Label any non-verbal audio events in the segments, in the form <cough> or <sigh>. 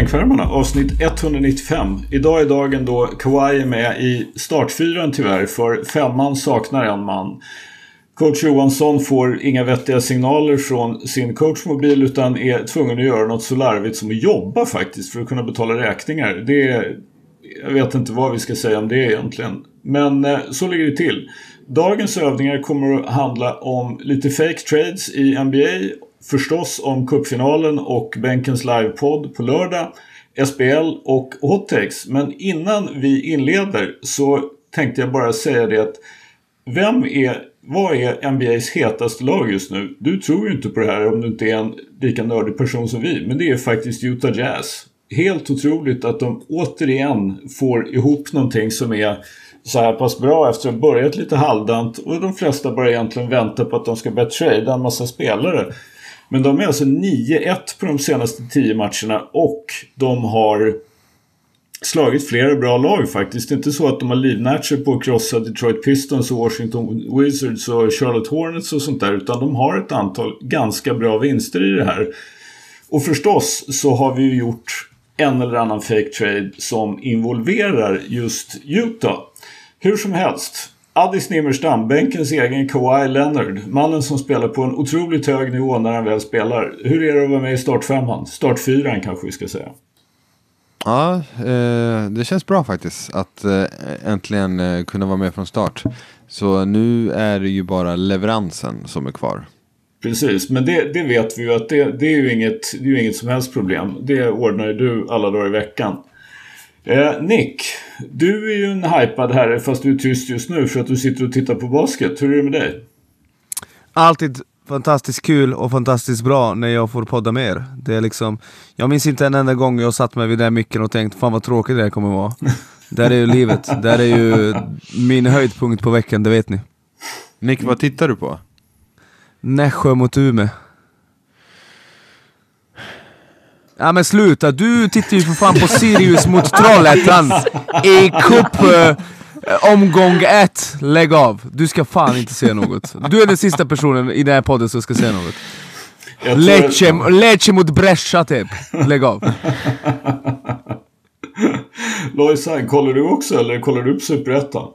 Bänkvärmarna avsnitt 195. Idag är dagen då Kawhi är med i startfyran tyvärr för femman saknar en man. Coach Johansson får inga vettiga signaler från sin coachmobil utan är tvungen att göra något så larvigt som att jobba faktiskt för att kunna betala räkningar. Det är, jag vet inte vad vi ska säga om det egentligen. Men eh, så ligger det till. Dagens övningar kommer att handla om lite fake trades i NBA förstås om cupfinalen och Bänkens livepodd på lördag, SBL och Hot Takes. Men innan vi inleder så tänkte jag bara säga det att vem är, vad är NBAs hetaste lag just nu? Du tror ju inte på det här om du inte är en lika nördig person som vi, men det är faktiskt Utah Jazz. Helt otroligt att de återigen får ihop någonting som är så här pass bra efter att ha börjat lite halvdant och de flesta bara egentligen väntar på att de ska börja trada en massa spelare. Men de är alltså 9-1 på de senaste 10 matcherna och de har slagit flera bra lag faktiskt. Det är inte så att de har livnärt sig på att krossa Detroit Pistons och Washington Wizards och Charlotte Hornets och sånt där. Utan de har ett antal ganska bra vinster i det här. Och förstås så har vi ju gjort en eller annan fake trade som involverar just Utah. Hur som helst. Addis Nimmerstam, bänkens egen Kawhi Leonard. Mannen som spelar på en otroligt hög nivå när han väl spelar. Hur är det att vara med i startfemman? Startfyran kanske vi ska säga. Ja, eh, det känns bra faktiskt att eh, äntligen eh, kunna vara med från start. Så nu är det ju bara leveransen som är kvar. Precis, men det, det vet vi ju att det, det, är ju inget, det är ju inget som helst problem. Det ordnar ju du alla dagar i veckan. Eh, Nick, du är ju en hypad herre fast du är tyst just nu för att du sitter och tittar på basket. Hur är det med dig? Alltid fantastiskt kul och fantastiskt bra när jag får podda med er. Det är liksom, jag minns inte en enda gång jag satt mig vid den micken och tänkt fan vad tråkigt det här kommer vara. <laughs> Där är ju livet, där är ju min höjdpunkt på veckan, det vet ni. Nick, vad tittar du på? Nässjö mot Umeå. Ja men sluta, du tittar ju för fan på Sirius mot Trollhättan i cup uh, omgång ett. Lägg av, du ska fan inte se något. Du är den sista personen i den här podden som ska se något. Lecce, Lecce mot Brescia typ. Lägg av. Lojsan, kollar du också eller kollar du upp Superettan?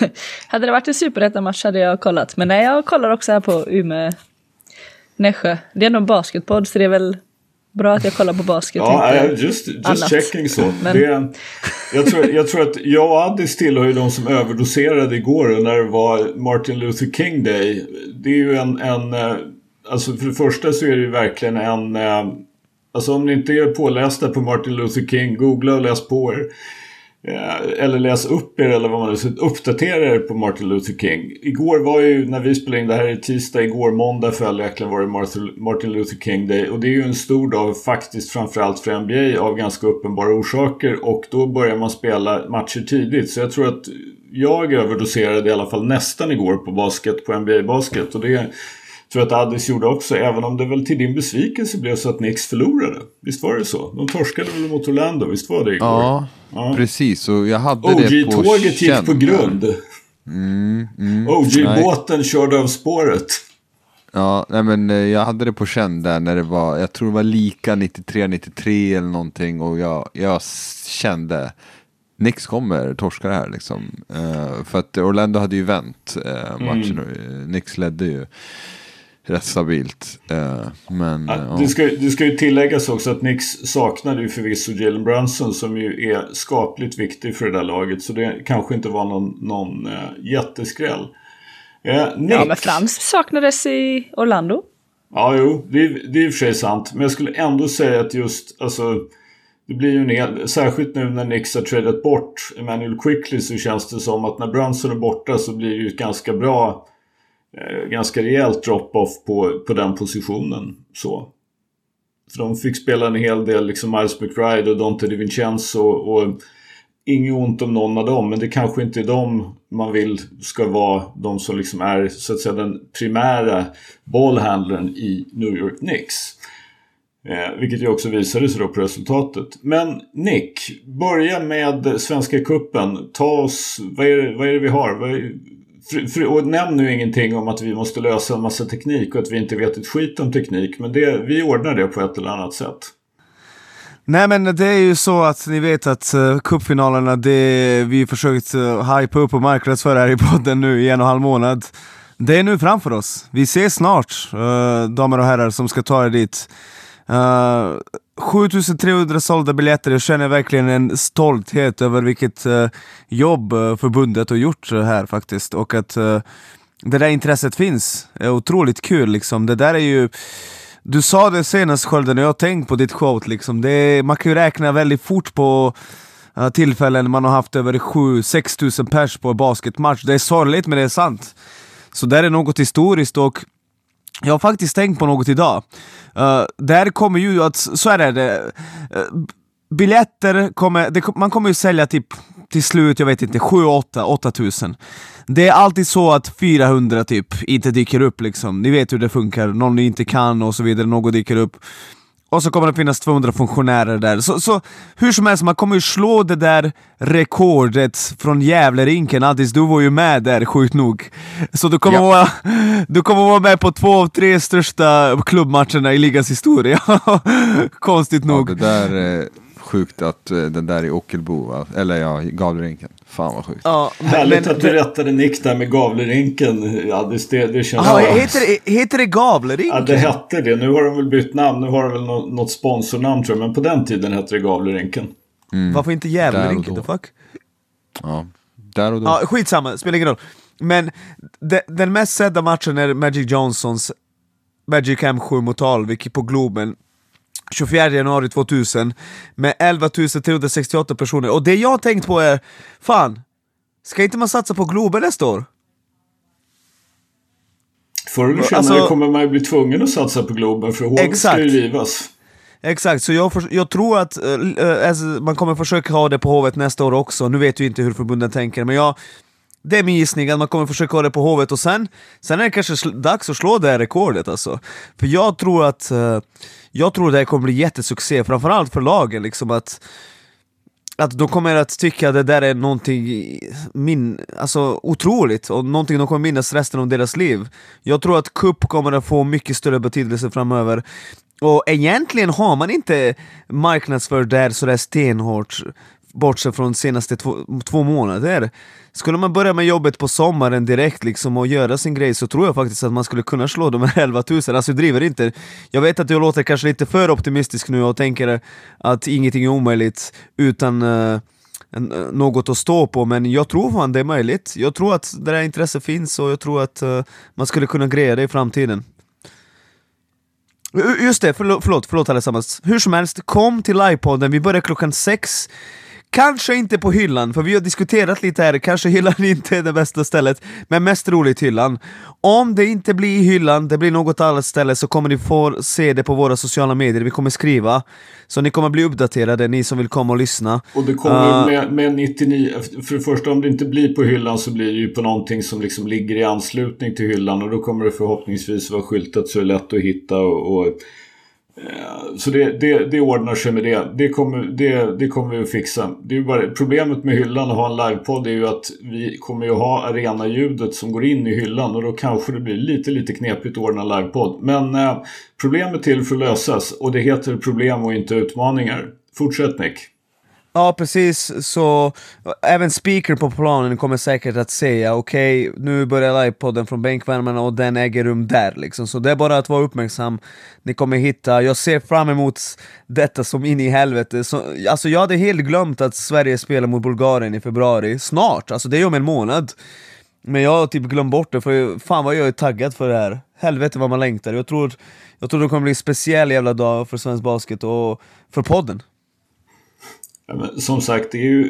<laughs> hade det varit en Superettan-match hade jag kollat. Men nej, jag kollar också här på Umeå Nässjö. Det är nog basketpodd så det är väl Bra att jag kollar på basket. Ja, just, just checking så. Men... Det, jag, tror, jag tror att jag och Addis tillhör ju de som överdoserade igår när det var Martin Luther King Day. Det är ju en, en eh, alltså för det första så är det ju verkligen en eh, Alltså om ni inte är pålästa på Martin Luther King, googla och läs på er. Eh, eller läs upp er eller vad man nu uppdatera er på Martin Luther King. Igår var ju, när vi spelade in det här i tisdag, igår måndag följaktligen var det Martin Luther King Day. Och det är ju en stor dag faktiskt framförallt för NBA av ganska uppenbara orsaker. Och då börjar man spela matcher tidigt. Så jag tror att jag överdoserade i alla fall nästan igår på basket, på NBA-basket. Och det tror att Addis gjorde också, även om det väl till din besvikelse blev så att Knicks förlorade. Visst var det så? De torskade väl mot Orlando, visst var det igår? Ja, ja. precis. Och jag hade OG det på OG-tåget gick på grund. Mm, mm, OG-båten körde av spåret. Ja, nej men eh, jag hade det på känn där när det var, jag tror det var lika 93-93 eller någonting och jag, jag kände Nix kommer torska det här liksom. Uh, för att Orlando hade ju vänt uh, matchen mm. Nix ledde ju rätt stabilt. Eh, men, ja, det, ska, det ska ju tilläggas också att Nix saknade ju förvisso Jalen Brunson som ju är skapligt viktig för det där laget. Så det kanske inte var någon, någon äh, jätteskräll. Eh, ja, men Frans saknades i Orlando. Ja, jo, det, det är i och för sig sant. Men jag skulle ändå säga att just, alltså, det blir ju en hel, särskilt nu när Nix har tradat bort Emmanuel Quickly så känns det som att när Brunson är borta så blir det ju ett ganska bra Eh, Eh, ganska rejält drop-off på, på den positionen. Så. För de fick spela en hel del liksom Miles McBride och Dante DiVincenzo och, och inget ont om någon av dem men det kanske inte är de man vill ska vara de som liksom är så att säga den primära bollhandlaren i New York Knicks. Eh, vilket ju också visade sig då på resultatet. Men Nick, börja med Svenska Kuppen. Ta oss, vad är det, vad är det vi har? Vad är, för, för, och nämn nu ingenting om att vi måste lösa en massa teknik och att vi inte vet ett skit om teknik. Men det, vi ordnar det på ett eller annat sätt. Nej men det är ju så att ni vet att uh, cupfinalerna, det vi försökt uh, hypa upp och marknadsföra här i podden nu i en och en halv månad. Det är nu framför oss. Vi ses snart, uh, damer och herrar som ska ta er dit. Uh, 7300 sålda biljetter, jag känner verkligen en stolthet över vilket uh, jobb uh, förbundet har gjort här faktiskt. Och att eh, det där intresset finns, är otroligt kul liksom. Det där är ju du sa det senast Skölden, och jag har tänkt på ditt quote liksom. det Man kan ju räkna väldigt fort på uh, tillfällen man har haft över 7-6 tusen pers på en basketmatch. Det är sorgligt men det är sant. Så det är något historiskt och jag har faktiskt tänkt på något idag. Uh, där kommer ju att, så är det, uh, biljetter kommer, det, man kommer ju sälja typ till slut, jag vet inte, 7-8, 8000. Det är alltid så att 400 typ inte dyker upp liksom. Ni vet hur det funkar, någon ni inte kan och så vidare, något dyker upp. Och så kommer det finnas 200 funktionärer där. Så, så hur som helst, man kommer ju slå det där rekordet från Gävlerinken. Addis, du var ju med där, sjukt nog. Så du kommer, ja. vara, du kommer vara med på två av tre största klubbmatcherna i ligans historia. <laughs> Konstigt nog. Ja, det där, eh, sjukt att uh, den där i Ockelbo, va? eller ja, Gavlerinken. Fan vad sjukt. Ja, men, Härligt men, att du det... rättade Nick där med Gavlerinken. Ja, det, det, det känns Aha, heter, det, heter det Gavlerinken? Ja, det hette det. Nu har de väl bytt namn. Nu har de väl något, något sponsornamn tror jag. Men på den tiden hette det Gavlerinken. Mm. Varför inte Gävlerinken? The fuck? Ja, där och då. Ja, skitsamma, spelar ingen roll. Men de, den mest sedda matchen är Magic Johnsons Magic M7 mot Alvik på Globen 24 januari 2000 med 11 368 personer. Och det jag har tänkt på är, fan, ska inte man satsa på Globen nästa år? Förr eller senare alltså, kommer man ju bli tvungen att satsa på Globen för hålet ska ju rivas. Exakt, så jag, för, jag tror att äh, alltså, man kommer försöka ha det på Hovet nästa år också. Nu vet vi inte hur förbunden tänker, men jag det är min gissning att man kommer försöka ha det på Hovet och sen, sen är det kanske dags att slå det här rekordet alltså. För jag tror att eh, jag tror det här kommer bli jättesuccé, framförallt för lagen liksom att att de kommer att tycka att det där är någonting min, alltså, otroligt och någonting de kommer minnas resten av deras liv. Jag tror att cup kommer att få mycket större betydelse framöver. Och egentligen har man inte marknadsfört det här sådär stenhårt bortsett från de senaste två, två månader. Skulle man börja med jobbet på sommaren direkt liksom och göra sin grej så tror jag faktiskt att man skulle kunna slå de här <laughs> 11 000, alltså jag driver inte. Jag vet att jag låter kanske lite för optimistisk nu och tänker att ingenting är omöjligt utan uh, något att stå på, men jag tror fan det är möjligt. Jag tror att det där intresset finns och jag tror att uh, man skulle kunna greja det i framtiden. Just det, förlåt, förlåt, förlåt allesammans. Hur som helst, kom till livepodden, vi börjar klockan sex. Kanske inte på hyllan, för vi har diskuterat lite här, kanske hyllan <laughs> inte är det bästa stället, men mest roligt hyllan. Om det inte blir hyllan, det blir något annat ställe, så kommer ni få se det på våra sociala medier, vi kommer skriva. Så ni kommer bli uppdaterade, ni som vill komma och lyssna. Och det kommer uh, med, med 99, för det första om det inte blir på hyllan så blir det ju på någonting som liksom ligger i anslutning till hyllan och då kommer det förhoppningsvis vara skyltat så det är lätt att hitta och, och Eh, så det, det, det ordnar sig med det. Det kommer, det, det kommer vi att fixa. Det är bara, problemet med hyllan och ha en livepodd är ju att vi kommer ju ha arenaljudet som går in i hyllan och då kanske det blir lite, lite knepigt att ordna livepodd. Men eh, problemet är till för att lösas och det heter problem och inte utmaningar. Fortsätt Nick. Ja precis, så även speaker på planen kommer säkert att säga okej, okay, nu börjar livepodden från bänkvärmarna och den äger rum där liksom. Så det är bara att vara uppmärksam. Ni kommer hitta, jag ser fram emot detta som in i helvete. Så, alltså jag hade helt glömt att Sverige spelar mot Bulgarien i februari, snart, alltså det är om en månad. Men jag har typ glömt bort det, för fan vad jag är taggad för det här. Helvete vad man längtar. Jag tror, jag tror det kommer bli en speciell jävla dag för svensk basket och för podden som sagt, det är ju...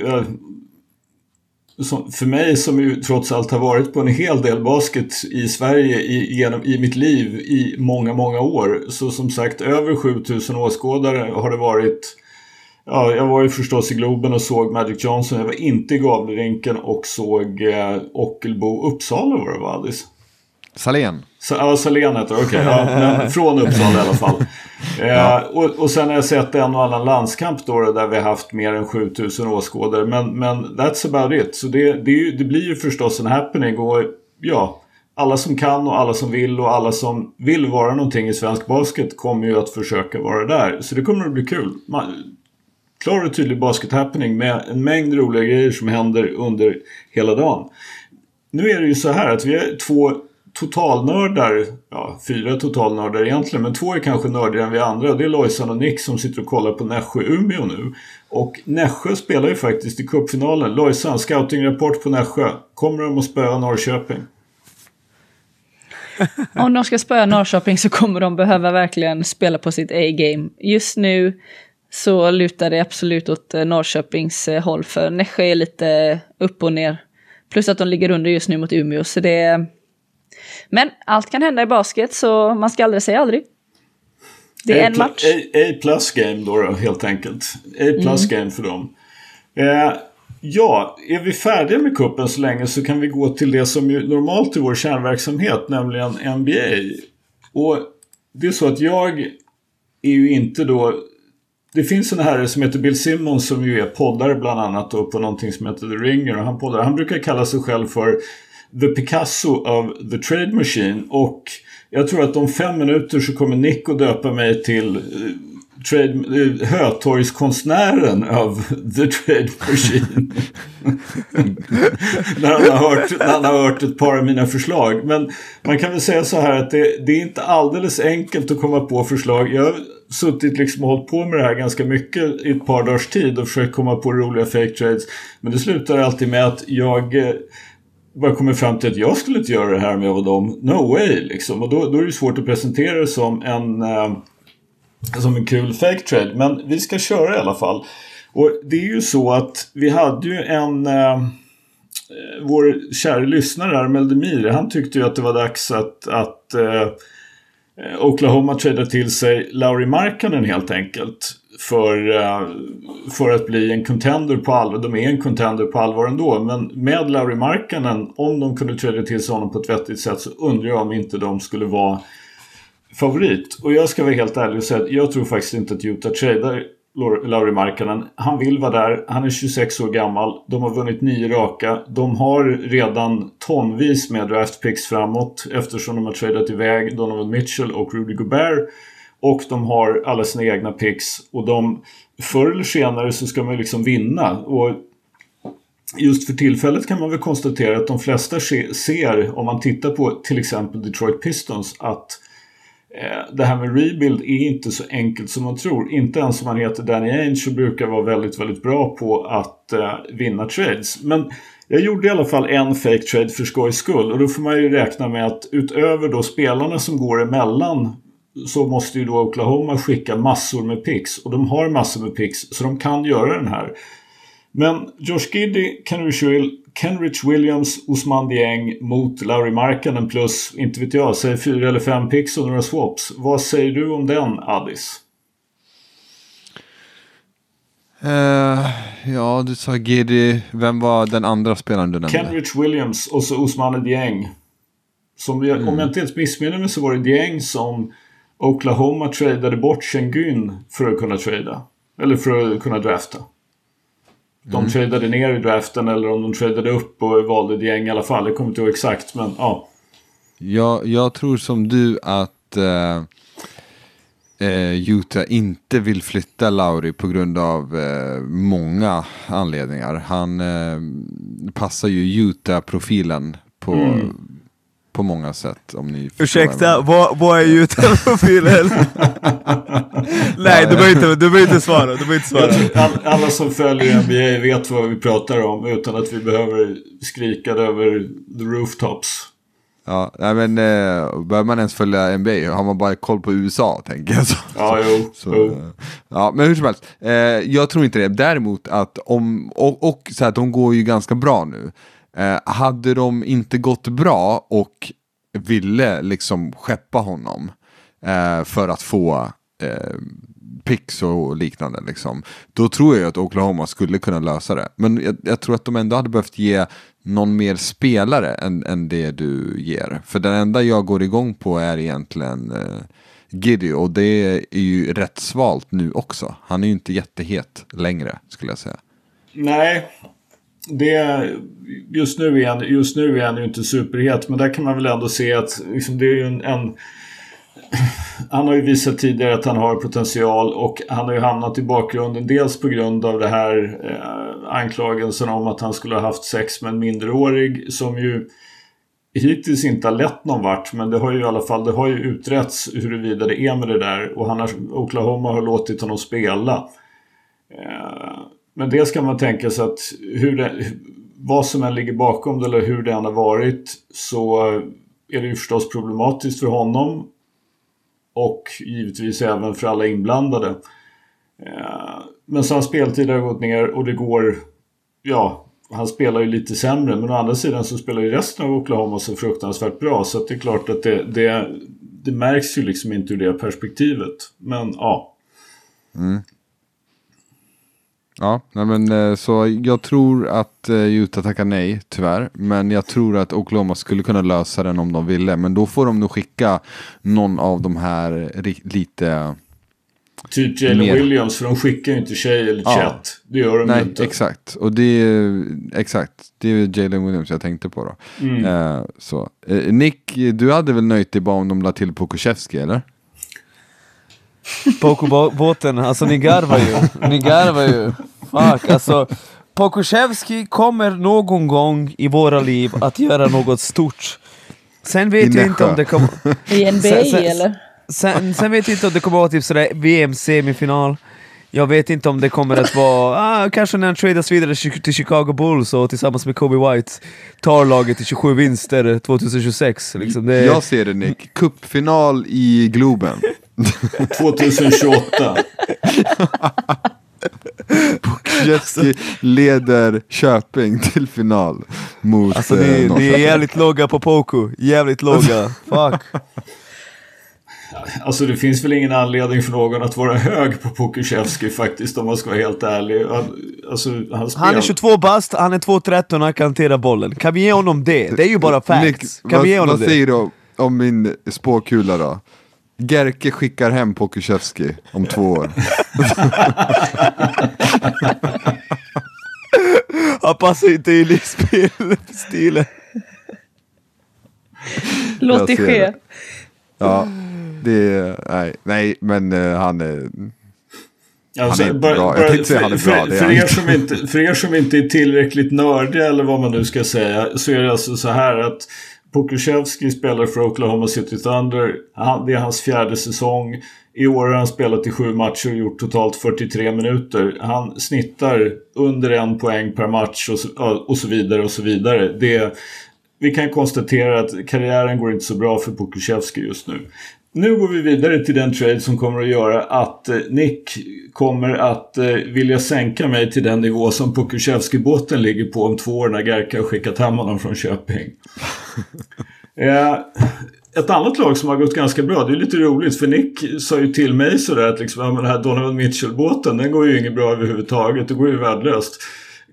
för mig som ju trots allt har varit på en hel del basket i Sverige i, genom, i mitt liv i många, många år. Så som sagt, över 7000 åskådare har det varit. Ja, jag var ju förstås i Globen och såg Magic Johnson. Jag var inte i Gavlerinken och såg eh, Ockelbo Uppsala var det va, Alice? Salén. Ja, Salén heter det, okej. Okay. Ja, från Uppsala i alla fall. <laughs> ja. eh, och, och sen har jag sett en och annan landskamp då där vi har haft mer än 7000 åskådare. Men, men that's about it. Så det, det, det, blir ju förstås en happening. Och ja, alla som kan och alla som vill och alla som vill vara någonting i svensk basket kommer ju att försöka vara där. Så det kommer att bli kul. Man, klar och tydlig basket-happening med en mängd roliga grejer som händer under hela dagen. Nu är det ju så här att vi är två totalnördar, ja fyra totalnördar egentligen, men två är kanske nördigare än vi andra. Det är Lojsan och Nick som sitter och kollar på Nässjö-Umeå nu. Och Nässjö spelar ju faktiskt i cupfinalen. Lojsan, scoutingrapport på Nässjö. Kommer de att spöa Norrköping? <laughs> Om de ska spöa Norrköping så kommer de behöva verkligen spela på sitt A-game. Just nu så lutar det absolut åt eh, Norrköpings eh, håll, för Nässjö är lite upp och ner. Plus att de ligger under just nu mot Umeå, så det... Men allt kan hända i basket, så man ska aldrig säga aldrig. Det är en match. A, plus game då, då, helt enkelt. A plus mm. game för dem. Eh, ja, är vi färdiga med kuppen så länge så kan vi gå till det som ju normalt är vår kärnverksamhet, nämligen NBA. Och det är så att jag är ju inte då det finns en herre som heter Bill Simmons som ju är poddare bland annat då på någonting som heter The Ringer. Och han, poddar. han brukar kalla sig själv för The Picasso of the Trade Machine. Och jag tror att om fem minuter så kommer Nico döpa mig till eh, trade, eh, Hötorgskonstnären av <laughs> The Trade Machine. <laughs> när, han har hört, när han har hört ett par av mina förslag. Men man kan väl säga så här att det, det är inte alldeles enkelt att komma på förslag. Jag har suttit liksom och hållit på med det här ganska mycket i ett par dagars tid och försökt komma på roliga fake trades. Men det slutar alltid med att jag eh, bara kommit fram till att jag skulle inte göra det här om jag var dem. No way liksom. Och då, då är det svårt att presentera det som en, eh, som en kul fake trade. Men vi ska köra i alla fall. Och det är ju så att vi hade ju en eh, vår kära lyssnare här, Meldemir, han tyckte ju att det var dags att, att Eh, eh Oklahoma tradar till sig Lauri Markkanen helt enkelt. För, eh, för att bli en contender på allvar. De är en contender på allvar ändå. Men med Lauri Markkanen, om de kunde träda till sig honom på ett vettigt sätt så undrar jag om inte de skulle vara favorit. Och jag ska vara helt ärlig och säga att jag tror faktiskt inte att Utah tradar Lauri Markkanen. Han vill vara där. Han är 26 år gammal. De har vunnit nio raka. De har redan tonvis med draftpicks framåt eftersom de har tradat iväg Donovan Mitchell och Rudy Gobert. Och de har alla sina egna picks. Och de, förr eller senare så ska man liksom vinna. Och just för tillfället kan man väl konstatera att de flesta ser, om man tittar på till exempel Detroit Pistons, att eh, det här med rebuild är inte så enkelt som man tror. Inte ens om man heter Danny Ainge och brukar vara väldigt, väldigt bra på att eh, vinna trades. Men jag gjorde i alla fall en fake trade för skojs skull. Och då får man ju räkna med att utöver då spelarna som går emellan så måste ju då Oklahoma skicka massor med picks. Och de har massor med picks så de kan göra den här. Men Josh Giddy, Kenrich Williams, Osman Dieng mot Lauri Markkanen plus, inte vet jag, säg fyra eller fem picks och några swaps. Vad säger du om den, Addis? Uh, ja, du sa Giddy. Vem var den andra spelaren du nämnde? Kenrich Williams och så Osman Dieng. Som mm. Om jag inte ens missminner mig så var det Dieng som Oklahoma tradade bort Schengen för att kunna trada. Eller för att kunna drafta de mm. tradade ner i draften eller om de tradade upp och valde ett gäng i alla fall. Jag kommer inte ihåg exakt men ja. Jag, jag tror som du att eh, eh, Utah inte vill flytta Lauri på grund av eh, många anledningar. Han eh, passar ju Utah-profilen på mm på många sätt. Om ni Ursäkta, vad, vad är Youtube-profilen? <laughs> Nej, du behöver inte, du behöver inte svara. Du behöver inte svara. All, alla som följer NBA vet vad vi pratar om utan att vi behöver skrika över the rooftops. Ja, nej men eh, bör man ens följa NBA har man bara koll på USA tänker jag. Så, ja, jo. Så, jo. Eh, ja, men hur som helst. Eh, jag tror inte det. Däremot att om, och, och så här, de går ju ganska bra nu. Eh, hade de inte gått bra och ville liksom skeppa honom eh, för att få eh, picks och liknande, liksom, då tror jag att Oklahoma skulle kunna lösa det. Men jag, jag, tror att de ändå hade behövt ge någon mer spelare än, än det du ger. För den enda jag går igång på är egentligen eh, Giddy och det är ju rätt svalt nu också. Han är ju inte jättehet längre skulle jag säga. Nej, det, just, nu är han, just nu är han ju inte superhet, men där kan man väl ändå se att liksom, det är ju en, en han har ju visat tidigare att han har potential och han har ju hamnat i bakgrunden dels på grund av det här eh, anklagelsen om att han skulle ha haft sex med en minderårig som ju hittills inte har lett någon vart men det har ju i alla fall det har ju utretts huruvida det är med det där och han har, Oklahoma har låtit honom spela. Eh, men det ska man tänka sig att hur det, vad som än ligger bakom det eller hur det än har varit så är det ju förstås problematiskt för honom och givetvis även för alla inblandade. Eh, men så hans speltid har gått ner och det går, ja, han spelar ju lite sämre men å andra sidan så spelar ju resten av Oklahoma så fruktansvärt bra så att det är klart att det, det, det märks ju liksom inte ur det perspektivet. Men ja. Mm. Ja, nej men, eh, så jag tror att eh, Utah tackar nej, tyvärr. Men jag tror att Oklahoma skulle kunna lösa den om de ville. Men då får de nog skicka någon av de här lite... Typ Jalen mer... Williams, för de skickar ju inte tjej eller ja. chat. Det gör de nej, inte. exakt. Och det är, exakt. Det är Jalen Williams jag tänkte på då. Mm. Eh, så. Eh, Nick, du hade väl nöjt dig bara om de la till Pokusevski, eller? Pokobåten, alltså ni garvar ju. Ni garvar ju. Fuck, alltså. Pokusevski kommer någon gång i våra liv att göra något stort. Sen vet jag inte om det kommer... I NBA sen, sen, eller? Sen, sen, vet jag inte om det kommer att vara typ sådär VM-semifinal. Jag vet inte om det kommer att vara, ah, kanske när han tradas vidare till Chicago Bulls och tillsammans med Kobe White tar laget till 27 vinster 2026. Liksom det... Jag ser det Nick, cupfinal i Globen. <laughs> 2028. <laughs> Bukjetski leder Köping till final mot Alltså ni, eh, ni är jävligt låga på Poku, jävligt låga. Fuck. Alltså det finns väl ingen anledning för någon att vara hög på Pokusevski faktiskt om man ska vara helt ärlig. Alltså, han, han är 22 bast, han är 2,13 och han kan hantera bollen. Kan vi ge honom det? Det är ju bara facts. Nick, kan vad, vi ge honom vad det? säger du om min spåkula då? Gerke skickar hem Pokusevski om två år. <laughs> Han passar inte in i spelstilen. Låt det ske. Det. Ja, det är, nej, nej men uh, han är... Alltså, han är bara, bra. Jag tänkte säga han är bra. För, för, er som inte, för er som inte är tillräckligt nördiga eller vad man nu ska säga så är det alltså så här att Pokusevski spelar för Oklahoma City Thunder. Han, det är hans fjärde säsong. I år har han spelat i sju matcher och gjort totalt 43 minuter. Han snittar under en poäng per match och så, och så vidare och så vidare. Det, vi kan konstatera att karriären går inte så bra för Pokusevski just nu. Nu går vi vidare till den trade som kommer att göra att eh, Nick kommer att eh, vilja sänka mig till den nivå som Pokusevski-båten ligger på om två år när Gerka har skickat hem honom från Köping. <laughs> Eh, ett annat lag som har gått ganska bra, det är lite roligt för Nick sa ju till mig sådär att liksom, ja, den här Donovan Mitchell-båten den går ju inget bra överhuvudtaget, det går ju värdelöst.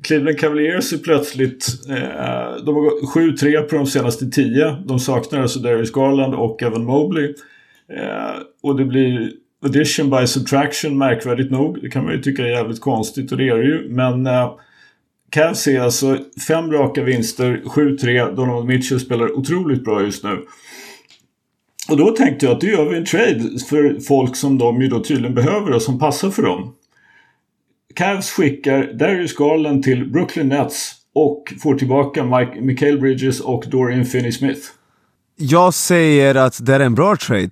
Cleveland Cavaliers är plötsligt, eh, de har gått 7-3 på de senaste 10. De saknar alltså Darius Garland och Evan Mobley. Eh, och det blir addition by subtraction märkvärdigt nog. Det kan man ju tycka är jävligt konstigt och det är det ju. Men eh, Cavs är alltså fem raka vinster, 7-3. Donovan Mitchell spelar otroligt bra just nu. Och då tänkte jag att då gör vi en trade för folk som de ju då tydligen behöver och som passar för dem. Cavs skickar Darius Garland till Brooklyn Nets och får tillbaka Mike, Michael Bridges och Dorian Finney-Smith. Jag säger att det är en bra trade.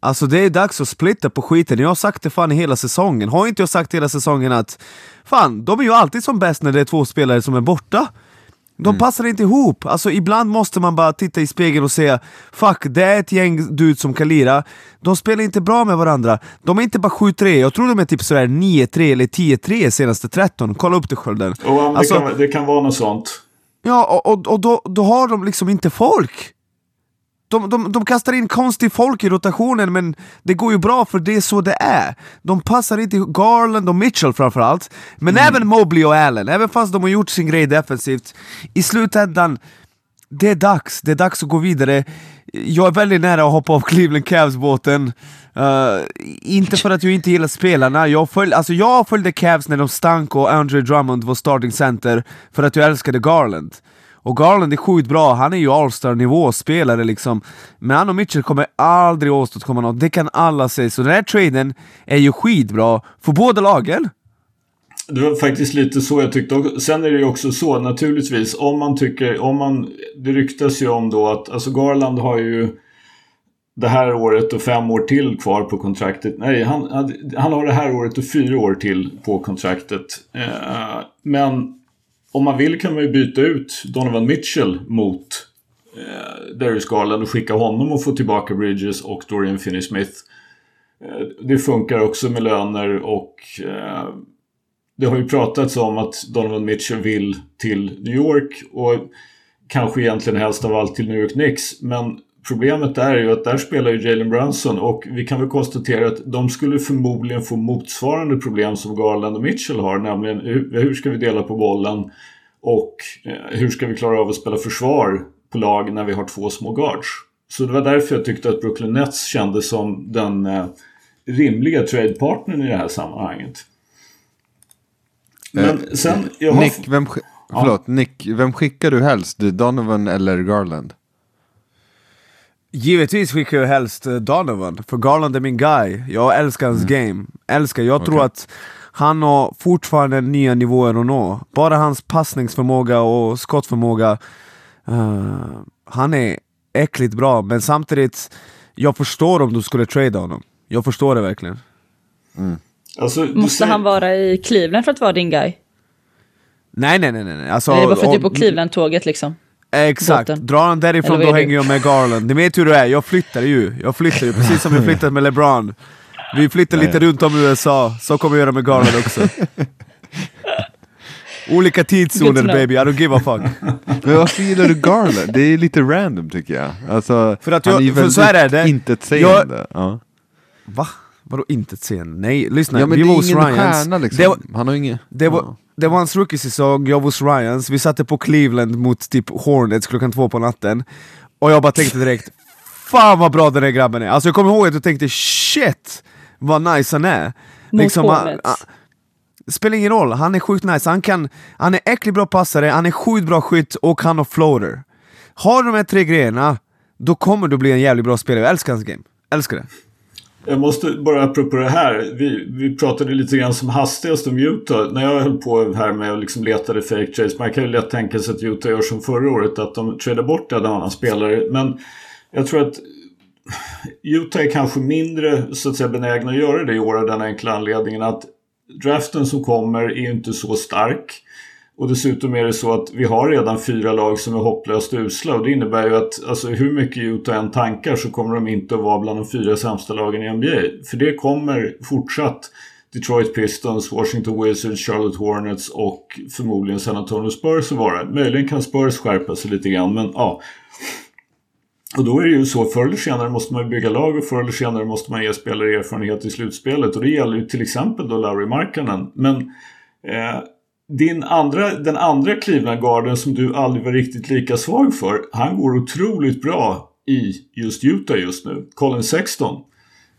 Alltså det är dags att splitta på skiten, jag har sagt det fan hela säsongen. Har inte jag sagt hela säsongen att fan, de är ju alltid som bäst när det är två spelare som är borta? De mm. passar inte ihop, alltså ibland måste man bara titta i spegeln och säga Fuck, det är ett gäng dudes som kan lira. De spelar inte bra med varandra. De är inte bara 7-3, jag tror de är typ sådär 9-3 eller 10-3 senaste 13 Kolla upp det själv den oh, alltså, det, kan, det kan vara något sånt. Ja, och, och, och då, då har de liksom inte folk de, de, de kastar in konstigt folk i rotationen men det går ju bra för det är så det är. De passar inte Garland och Mitchell framförallt, men mm. även Mobley och Allen, även fast de har gjort sin grej defensivt. I slutändan, det är dags, det är dags att gå vidare. Jag är väldigt nära att hoppa av Cleveland Cavs-båten. Uh, inte för att jag inte gillar spelarna, jag, följ, alltså jag följde Cavs när de stank och Andre Drummond var starting center för att jag älskade Garland. Och Garland är sjukt bra, han är ju Allstar-nivåspelare nivå spelare liksom. Men han och Mitchell kommer aldrig åstadkomma något, det kan alla säga. Så den här traden är ju skitbra för båda lagen. Det var faktiskt lite så jag tyckte. Sen är det ju också så naturligtvis om man tycker, om man, det ryktas ju om då att, alltså Garland har ju det här året och fem år till kvar på kontraktet. Nej, han, han har det här året och fyra år till på kontraktet. Eh, men om man vill kan man ju byta ut Donovan Mitchell mot eh, Darius Garland och skicka honom och få tillbaka Bridges och Dorian Finney-Smith. Eh, det funkar också med löner och eh, det har ju pratats om att Donovan Mitchell vill till New York och kanske egentligen helst av allt till New York Knicks. Men problemet där är ju att där spelar ju Jalen Brunson och vi kan väl konstatera att de skulle förmodligen få motsvarande problem som Garland och Mitchell har. Nämligen hur ska vi dela på bollen och eh, hur ska vi klara av att spela försvar på lag när vi har två små guards. Så det var därför jag tyckte att Brooklyn Nets kändes som den eh, rimliga tradepartnern i det här sammanhanget. Men eh, sen, jag har... Nick, vem, förlåt, ja. Nick, vem skickar du helst? Donovan eller Garland? Givetvis skickar jag helst eh, Donovan, för Garland är min guy. Jag älskar hans mm. game. Älskar. Jag okay. tror att han har fortfarande nya nivåer att nå. Bara hans passningsförmåga och skottförmåga. Uh, han är äckligt bra, men samtidigt, jag förstår om du skulle trada honom. Jag förstår det verkligen. Mm. Alltså, Måste säger... han vara i Cleveland för att vara din guy? Nej, nej, nej. nej. Alltså, är det bara för att du är på Cleveland-tåget liksom? Exakt, Båten. drar han därifrån då hänger jag med Garland. Ni vet hur det är, jag flyttar ju. Jag flyttar ju, precis som jag <laughs> flyttat med LeBron. Vi flyttar lite runt om i USA, så kommer vi göra med Garland också. <laughs> Olika tidszoner baby, I don't give a fuck. <laughs> Men varför gillar du Garland? Det är lite random tycker jag. Alltså, för att jag, han är ju väldigt så är det. intetsägande. Jag, ja. Va? Vadå intetsägande? Nej, lyssna. Ja, men vi var hos Ryans. Stjärna, liksom. det var, han har inget... Det var, det var hans rookie-säsong, jag var hos Ryans, vi satte på Cleveland mot typ Hornets klockan två på natten. Och jag bara tänkte direkt, fan vad bra den här grabben är. Alltså jag kommer ihåg att jag tänkte shit vad nice han är. Mot liksom, Hornets? Han, spelar ingen roll, han är sjukt nice. Han, kan, han är äckligt bra passare, han är sjukt bra skytt och han har floater. Har du de här tre grejerna, då kommer du bli en jävligt bra spelare. Jag älskar hans game. Älskar det. Jag måste bara apropå det här. Vi, vi pratade lite grann som hastigast om Utah. När jag höll på här med att liksom letade fake trades. Man kan ju lätt tänka sig att Utah gör som förra året. Att de tradar bort en annan spelare. Men jag tror att Utah är kanske mindre så att säga benägna att göra det i år av den enkla anledningen att draften som kommer är inte så stark. Och dessutom är det så att vi har redan fyra lag som är hopplöst usla och det innebär ju att alltså, hur mycket Utah än tankar så kommer de inte att vara bland de fyra sämsta lagen i NBA. För det kommer fortsatt Detroit Pistons, Washington Wizards, Charlotte Hornets och förmodligen San Antonio Spurs att vara. Möjligen kan Spurs skärpa sig lite grann men ja. Och då är det ju så, förr eller senare måste man bygga lag och förr eller senare måste man ge spelare erfarenhet i slutspelet. Och det gäller ju till exempel då Larry Markkanen. Men eh, din andra, den andra Cleveland-garden som du aldrig var riktigt lika svag för, han går otroligt bra i just Utah just nu. Colin Sexton.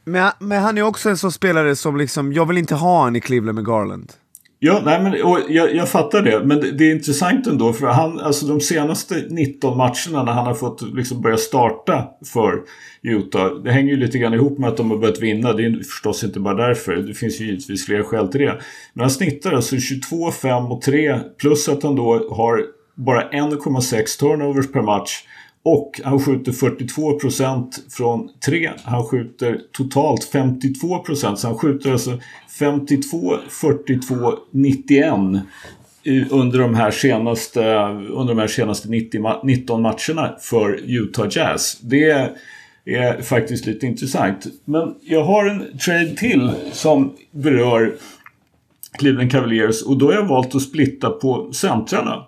Men, men han är också en sån spelare som liksom, jag vill inte ha han i Cleveland med Garland. Ja, nej, men, jag, jag fattar det. Men det, det, är intressant ändå. För han, alltså de senaste 19 matcherna när han har fått liksom börja starta för Utah. Det hänger ju lite grann ihop med att de har börjat vinna. Det är förstås inte bara därför. Det finns ju givetvis fler skäl till det. Men han snittar alltså 22, 5 och 3. Plus att han då har bara 1,6 turnovers per match. Och han skjuter 42% från 3. Han skjuter totalt 52%. Så han skjuter alltså 52, 42, 91 under de här senaste, under de här senaste 90, 19 matcherna för Utah Jazz. Det är faktiskt lite intressant. Men jag har en trade till som berör Cleveland Cavaliers och då har jag valt att splitta på centrarna.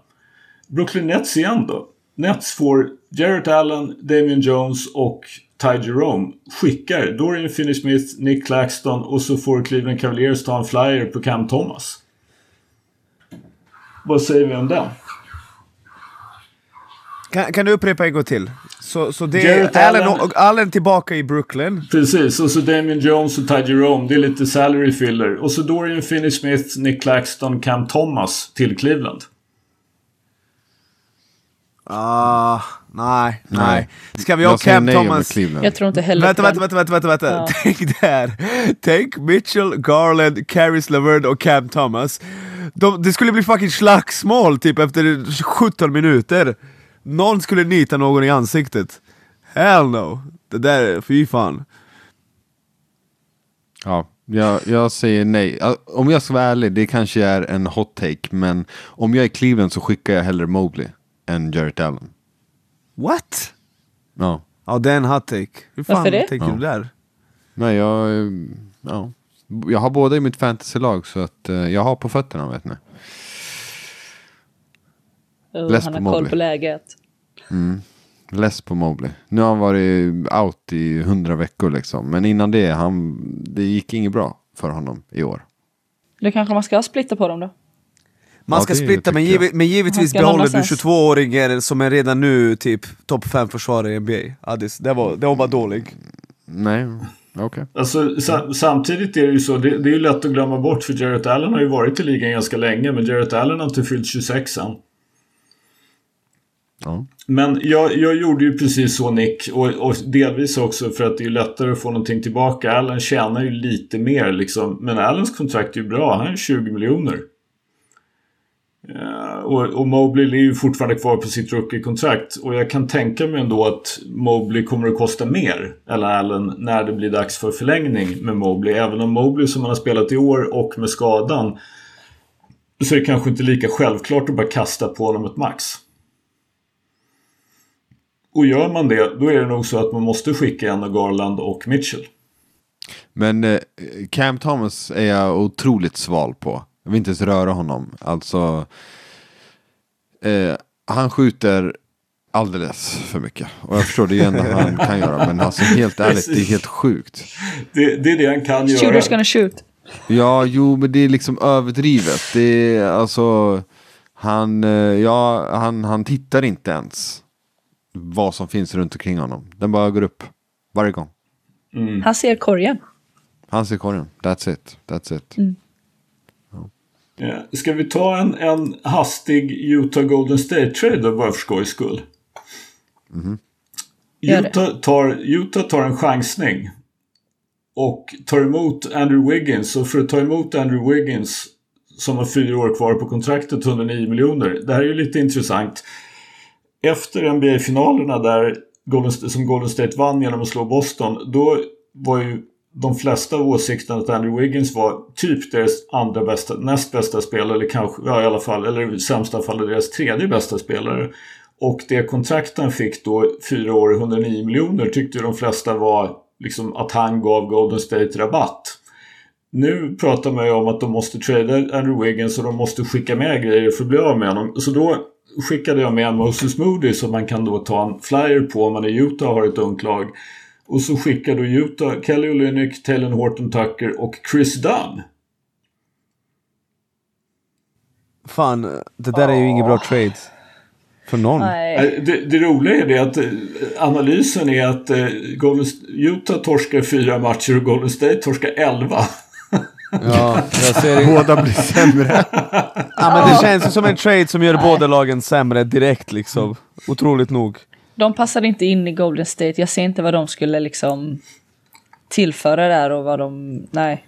Brooklyn Nets igen då. Nets får Jarrett Allen, Damian Jones och Ty Jerome skickar Dorian Finney-Smith, Nick Claxton och så får Cleveland Cavaliers ta en flyer på Cam Thomas. Vad säger vi om den? Kan, kan du upprepa en gång till? Så, så det är Allen, Allen- och, Allen tillbaka i Brooklyn. Precis, och så Damien Jones och Ty Jerome. Det är lite salary filler. Och så Dorian Finney-Smith, Nick Claxton, Cam Thomas till Cleveland. Ah, nej, nej. Nej. Ska vi ha Cam Thomas? Jag tror inte heller Vänta, vänta, vänta, vänta, vänta, vänta. Ja. <laughs> Tänk där. Tänk Mitchell, Garland, Caris LeVert och Cam Thomas. De, det skulle bli fucking slagsmål typ efter 17 minuter. Någon skulle nita någon i ansiktet. Hell no. Det där, fy fan. Ja, jag, jag säger nej. Om jag ska vara ärlig, det kanske är en hot take, men om jag är Cleveland så skickar jag hellre Mobley än Jarrett Allen. What? Ja, Ja, det är en hot take. Hur fan Varför det? tänker Ja. du där? nej jag, eh, ja. jag har båda i mitt fantasylag så att eh, jag har på fötterna vet ni. Oh, Läs han på har koll Mobley. på läget. Less på Mobley. Nu har han varit out i hundra veckor liksom. Men innan det, han, det gick inget bra för honom i år. Då kanske man ska splitta på dem då. Man Ja, ska det splitta, men, giv, men givetvis behåller du någonstans. 22-åringar som är redan nu typ topp 5 försvarare i NBA. Ja, det, var, det var bara dålig. Nej, okej. Alltså, sa, samtidigt är det ju så, det, det är ju lätt att glömma bort för Jarrett Allen har ju varit i ligan ganska länge men Jarrett Allen har inte fyllt 26 än. Ja. Men jag, jag gjorde ju precis så Nick och, och delvis också för att det är lättare att få någonting tillbaka. Allen tjänar ju lite mer liksom. Men Allens kontrakt är ju bra. Han är 20 miljoner. Uh, och, och Mobley är ju fortfarande kvar på sitt rookie-kontrakt. Och jag kan tänka mig ändå att Mobley kommer att kosta mer. Eller Allen när det blir dags för förlängning med Mobley. Även om Mobley som han har spelat i år och med skadan. Så är det kanske inte lika självklart att bara kasta på honom ett max. Och gör man det, då är det nog så att man måste skicka en av Garland och Mitchell. Men eh, Cam Thomas är jag otroligt sval på. Jag vill inte ens röra honom. Alltså, eh, han skjuter alldeles för mycket. Och jag förstår det är ju enda han kan göra. Men alltså helt ärligt, det är helt sjukt. Det, det är det han kan Shooters göra. gonna shoot. Ja, jo, men det är liksom överdrivet. Det är alltså, han, eh, ja, han, han tittar inte ens vad som finns runt omkring honom. Den bara går upp varje gång. Han ser korgen. Han ser korgen. That's it. That's it. Eh, Ska vi ta en, en hastig Utah Golden State-trade bara för skojs skull? Det. Utah tar, Utah tar en chansning. Och tar emot Andrew Wiggins. Och för att ta emot Andrew Wiggins som har fyra år kvar på kontraktet, 109 miljoner. Det här är ju lite intressant. Efter NBA-finalerna där Golden, som Golden State vann genom att slå Boston. Då var ju de flesta av åsikterna att Andrew Wiggins var typ deras andra bästa, näst bästa spelare. Eller kanske, ja i alla fall, eller i sämsta fall deras tredje bästa spelare. Och det kontrakt han fick då, fyra år, 109 miljoner, tyckte de flesta var liksom att han gav Golden State rabatt. Nu pratar man ju om att de måste trada Andrew Wiggins och de måste skicka med grejer för att bli av med honom. Så då skickade jag med Moses Moody som man kan då ta en flyer på om man i Utah har ett ungt lag. Och så skickar då Utah Kelly Olynyk, Taylor Horton Tucker och Chris Dunn. Fan, det där är ju ingen bra trade. För någon. Eh, Det, det roliga är det att eh, analysen är att Golden, Utah torskar fyra matcher och Golden State torskar elva. Ja, <laughs> jag ser det. Båda blir sämre. Ja, men det känns ju som en trade som gör båda lagen sämre direkt liksom. Otroligt nog. De passade inte in i Golden State. Jag ser inte vad de skulle liksom tillföra där och vad de... Nej.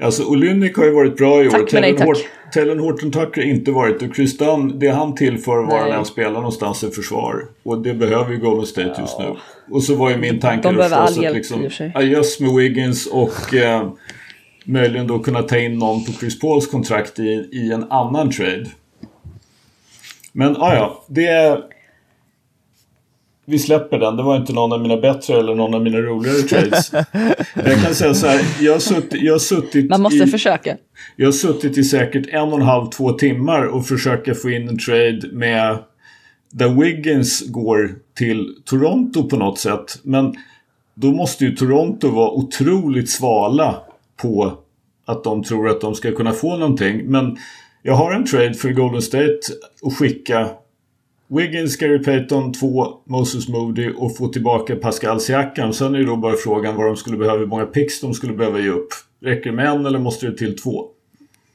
Alltså Olynyk har ju varit bra i år. Tack, men nej. Hort- Taylor Horton Tucker har inte varit och Chris Dunn, det han tillför var han än spelar någonstans i försvar. Och det behöver ju Golden State just nu. Och så var ju min tanke De förstås att liksom, i adjust med Wiggins och eh, möjligen då kunna ta in någon på Chris Pauls kontrakt i, i en annan trade. Men ah, ja, det är... Vi släpper den. Det var inte någon av mina bättre eller någon av mina roligare trades. <laughs> Jag kan säga så här. Jag har suttit, jag har suttit Man måste i, försöka. jag har suttit i säkert en och en halv, två timmar och försöka få in en trade med där Wiggins går till Toronto på något sätt. Men då måste ju Toronto vara otroligt svala på att de tror att de ska kunna få någonting. Men jag har en trade för Golden State att skicka Wiggins, Gary Payton, två, Moses Moody och få tillbaka Pascal Siakam. Sen är det då bara frågan vad de skulle behöva, hur många picks de skulle behöva ge upp. Räcker det med en eller måste det till två?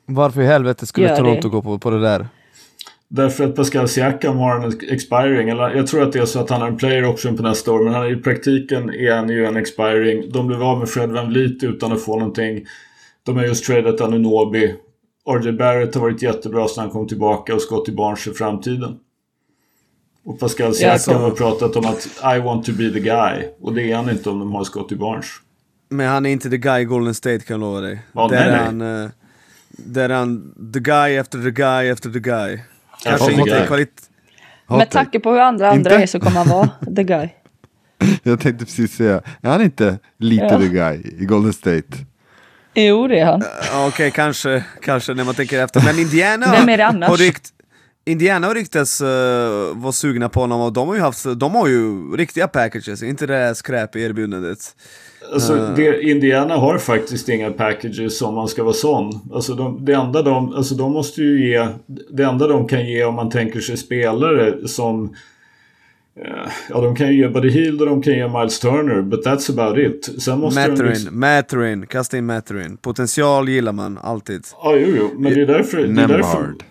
Varför i helvete skulle Gör Toronto det. gå på, på det där? Därför att Pascal Siakam har en expiring. Eller jag tror att det är så att han har en player option på nästa år. Men han, i praktiken är han ju en expiring. De blev av med Fred Van Vliet utan att få någonting. De har just tradat Anunobi. RJ Barrett har varit jättebra sedan han kom tillbaka och Scottie Barnes i framtiden. Och Pascal Siakam så- har pratat om att I want to be the guy. Och det är han inte om de har Scottie Barnes. Men han är inte the guy i Golden State kan jag lova dig. Ja, där, nej, nej. Han, eh, där är han the guy efter the guy efter the guy. Kanske inte kvalit... Med tanke på hur andra andra Inte? är så kommer han vara <laughs> the guy. Jag tänkte precis säga, är han inte lite Ja. the guy i Golden State? Jo, det är han. Ja, Okej, kanske, kanske när man tänker efter. Men Indiana Vem är det annars? har rykt... Indiana har ryktats uh, vara sugna på honom och de har ju haft, de har ju riktiga packages, inte det där skräp i erbjudandet. Alltså, det, Indiana har faktiskt inga packages om man ska vara sån. Alltså, de, det, enda de, alltså de måste ju ge... Det enda de kan ge om man tänker sig spelare som... eh, Ja, de kan ju ge Buddy Hield och de kan ge Miles Turner, but that's about it. Sen måste de Mathurin, liksom, Mathurin, kasta in Mathurin. Potential gillar man alltid. Ja, jo, jo, men det är därför... Det är därför Nembhard.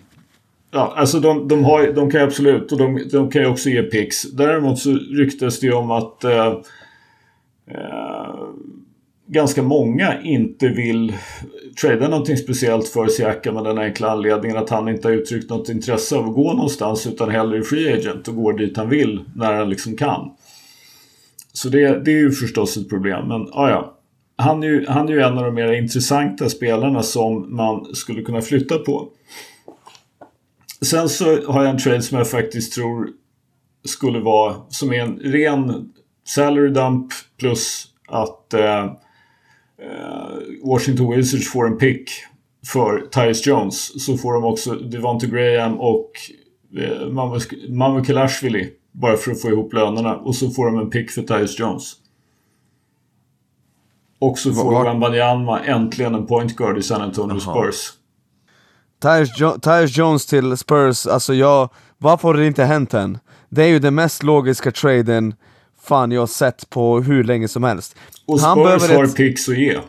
Ja, alltså de, de, har, de kan ju absolut, och de, de kan ju också ge picks. Däremot så ryktas det ju om att... Eh, eh, ganska många inte vill trada någonting speciellt för Siakam med den enkla anledningen att han inte har uttryckt något intresse av att gå någonstans utan hellre är free agent och går dit han vill när han liksom kan. Så det, det är ju förstås ett problem, men ja, ja. Han är, ju, han är ju en av de mer intressanta spelarna som man skulle kunna flytta på. Sen så har jag en trade som jag faktiskt tror skulle vara som är en ren salary dump plus att eh, eh, Washington Wizards får en pick för Tyus Jones så får de också Devonte Graham och eh, Mamu- Mamu Kelashvili bara för att få ihop lönerna och så får de en pick för Tyus Jones. Och så får Wembanyama äntligen en point guard i San Antonio. Spurs. Tyus, jo Jones till Spurs, alltså jag... Varför har det inte hänt än? Det är ju den mest logiska traden fan jag sett på hur länge som helst. Och Han Spurs behöver har ett- picks att ge.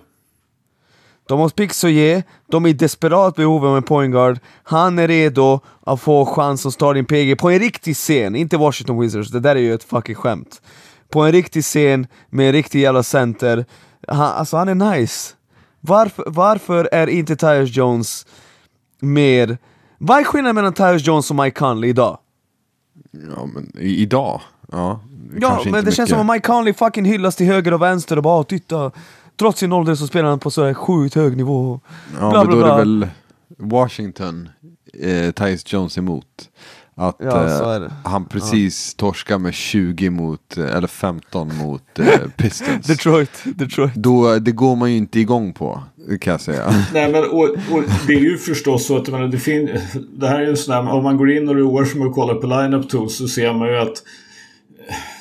De har picks att ge, de är i desperat behov av en point guard. Han är redo att få chans att starta in PG på en riktig scen, inte Washington Wizards, det där är ju ett fucking skämt. På en riktig scen med en riktig jävla center. Han, alltså han är nice. Varför, varför är inte Tyus Jones mer... Vad är skillnaden mellan Tyus Jones och Mike Conley idag? Ja, men i, idag? Ja, Ja, men det känns mycket. som att Mike Conley fucking hyllas till höger och vänster och bara "Åh, titta Trots sin ålder så spelar han på så här sjukt hög nivå. Ja, bla, men bla, då är bla. det väl Washington, eh, Tyus Jones emot. Att Ja, eh, han precis torskar med 20 mot, eh, eller 15 mot eh, <laughs> Pistons. Detroit, Detroit. Då, det går man ju inte igång på, kan jag säga. <laughs> Nej men och, och det är ju förstås så att menar, det, fin- det här är ju en sån där, om man går in och roar sig med att kolla på lineup tools så ser man ju att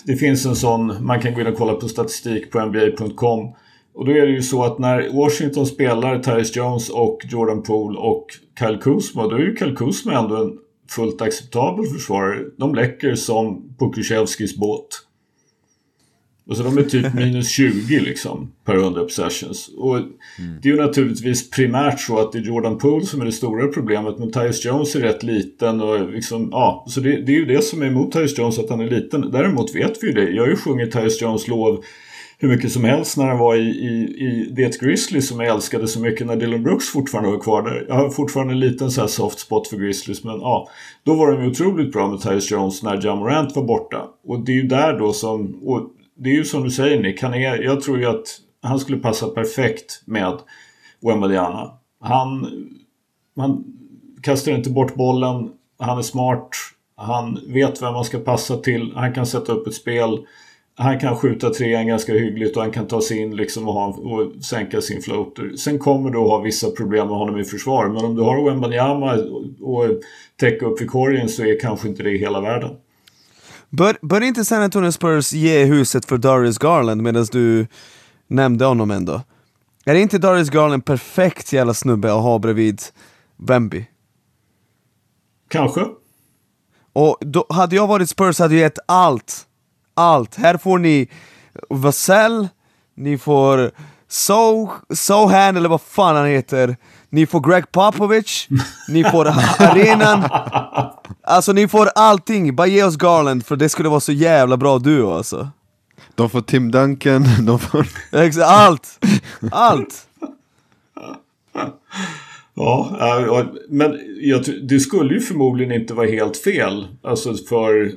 det finns en sån, man kan gå in och kolla på statistik på NBA.com. Och då är det ju så att när Washington spelar Tyus Jones och Jordan Poole och Kyle Kuzma, då är ju Kyle Kuzma ändå en fullt acceptabel försvarare. De läcker som Pukushevskis båt. Och så de är typ <laughs> minus 20 liksom per 100 possessions. Och det är ju naturligtvis primärt så att det är Jordan Poole som är det stora problemet. Men Tyus Jones är rätt liten och liksom, ja. Så det, det är ju det som är emot Tyus Jones, att han är liten. Däremot vet vi ju det. Jag har ju sjungit Tyus Jones lov hur mycket som helst när han var i, i, i det Grizzlies som jag älskade så mycket när Dylan Brooks fortfarande var kvar där. Jag har fortfarande en liten så här soft spot för Grizzlies men ja. Då var de ju otroligt bra med Tyus Jones när John Morant var borta. Och det är ju där då som, och det är ju som du säger Nick, han är, jag tror ju att han skulle passa perfekt med Wembadiana. Han, han kastar inte bort bollen, han är smart, han vet vem man ska passa till, han kan sätta upp ett spel. Han kan skjuta trean ganska hyggligt och han kan ta sig in liksom och, ha, och sänka sin floater. Sen kommer du att ha vissa problem med honom i försvar. Men om du har Wembanyama och, och täcka upp vid korgen så är kanske inte det hela världen. Bör, bör inte San Antonio Spurs ge huset för Darius Garland medan du nämnde honom ändå? Är inte Darius Garland perfekt jävla snubbe att ha bredvid Wemby? Kanske. Och då, hade jag varit Spurs hade jag gett allt. Allt. Här får ni Vassell, ni får So, Sohan eller vad fan han heter. Ni får Greg Popovich, ni får <laughs> arenan. Alltså ni får allting, bara ge oss Garland för det skulle vara så jävla bra duo alltså. De får Tim Duncan, <laughs> de får... Exa- Allt! Allt! Ja, ja, men jag, tror- det skulle ju förmodligen inte vara helt fel. Alltså för...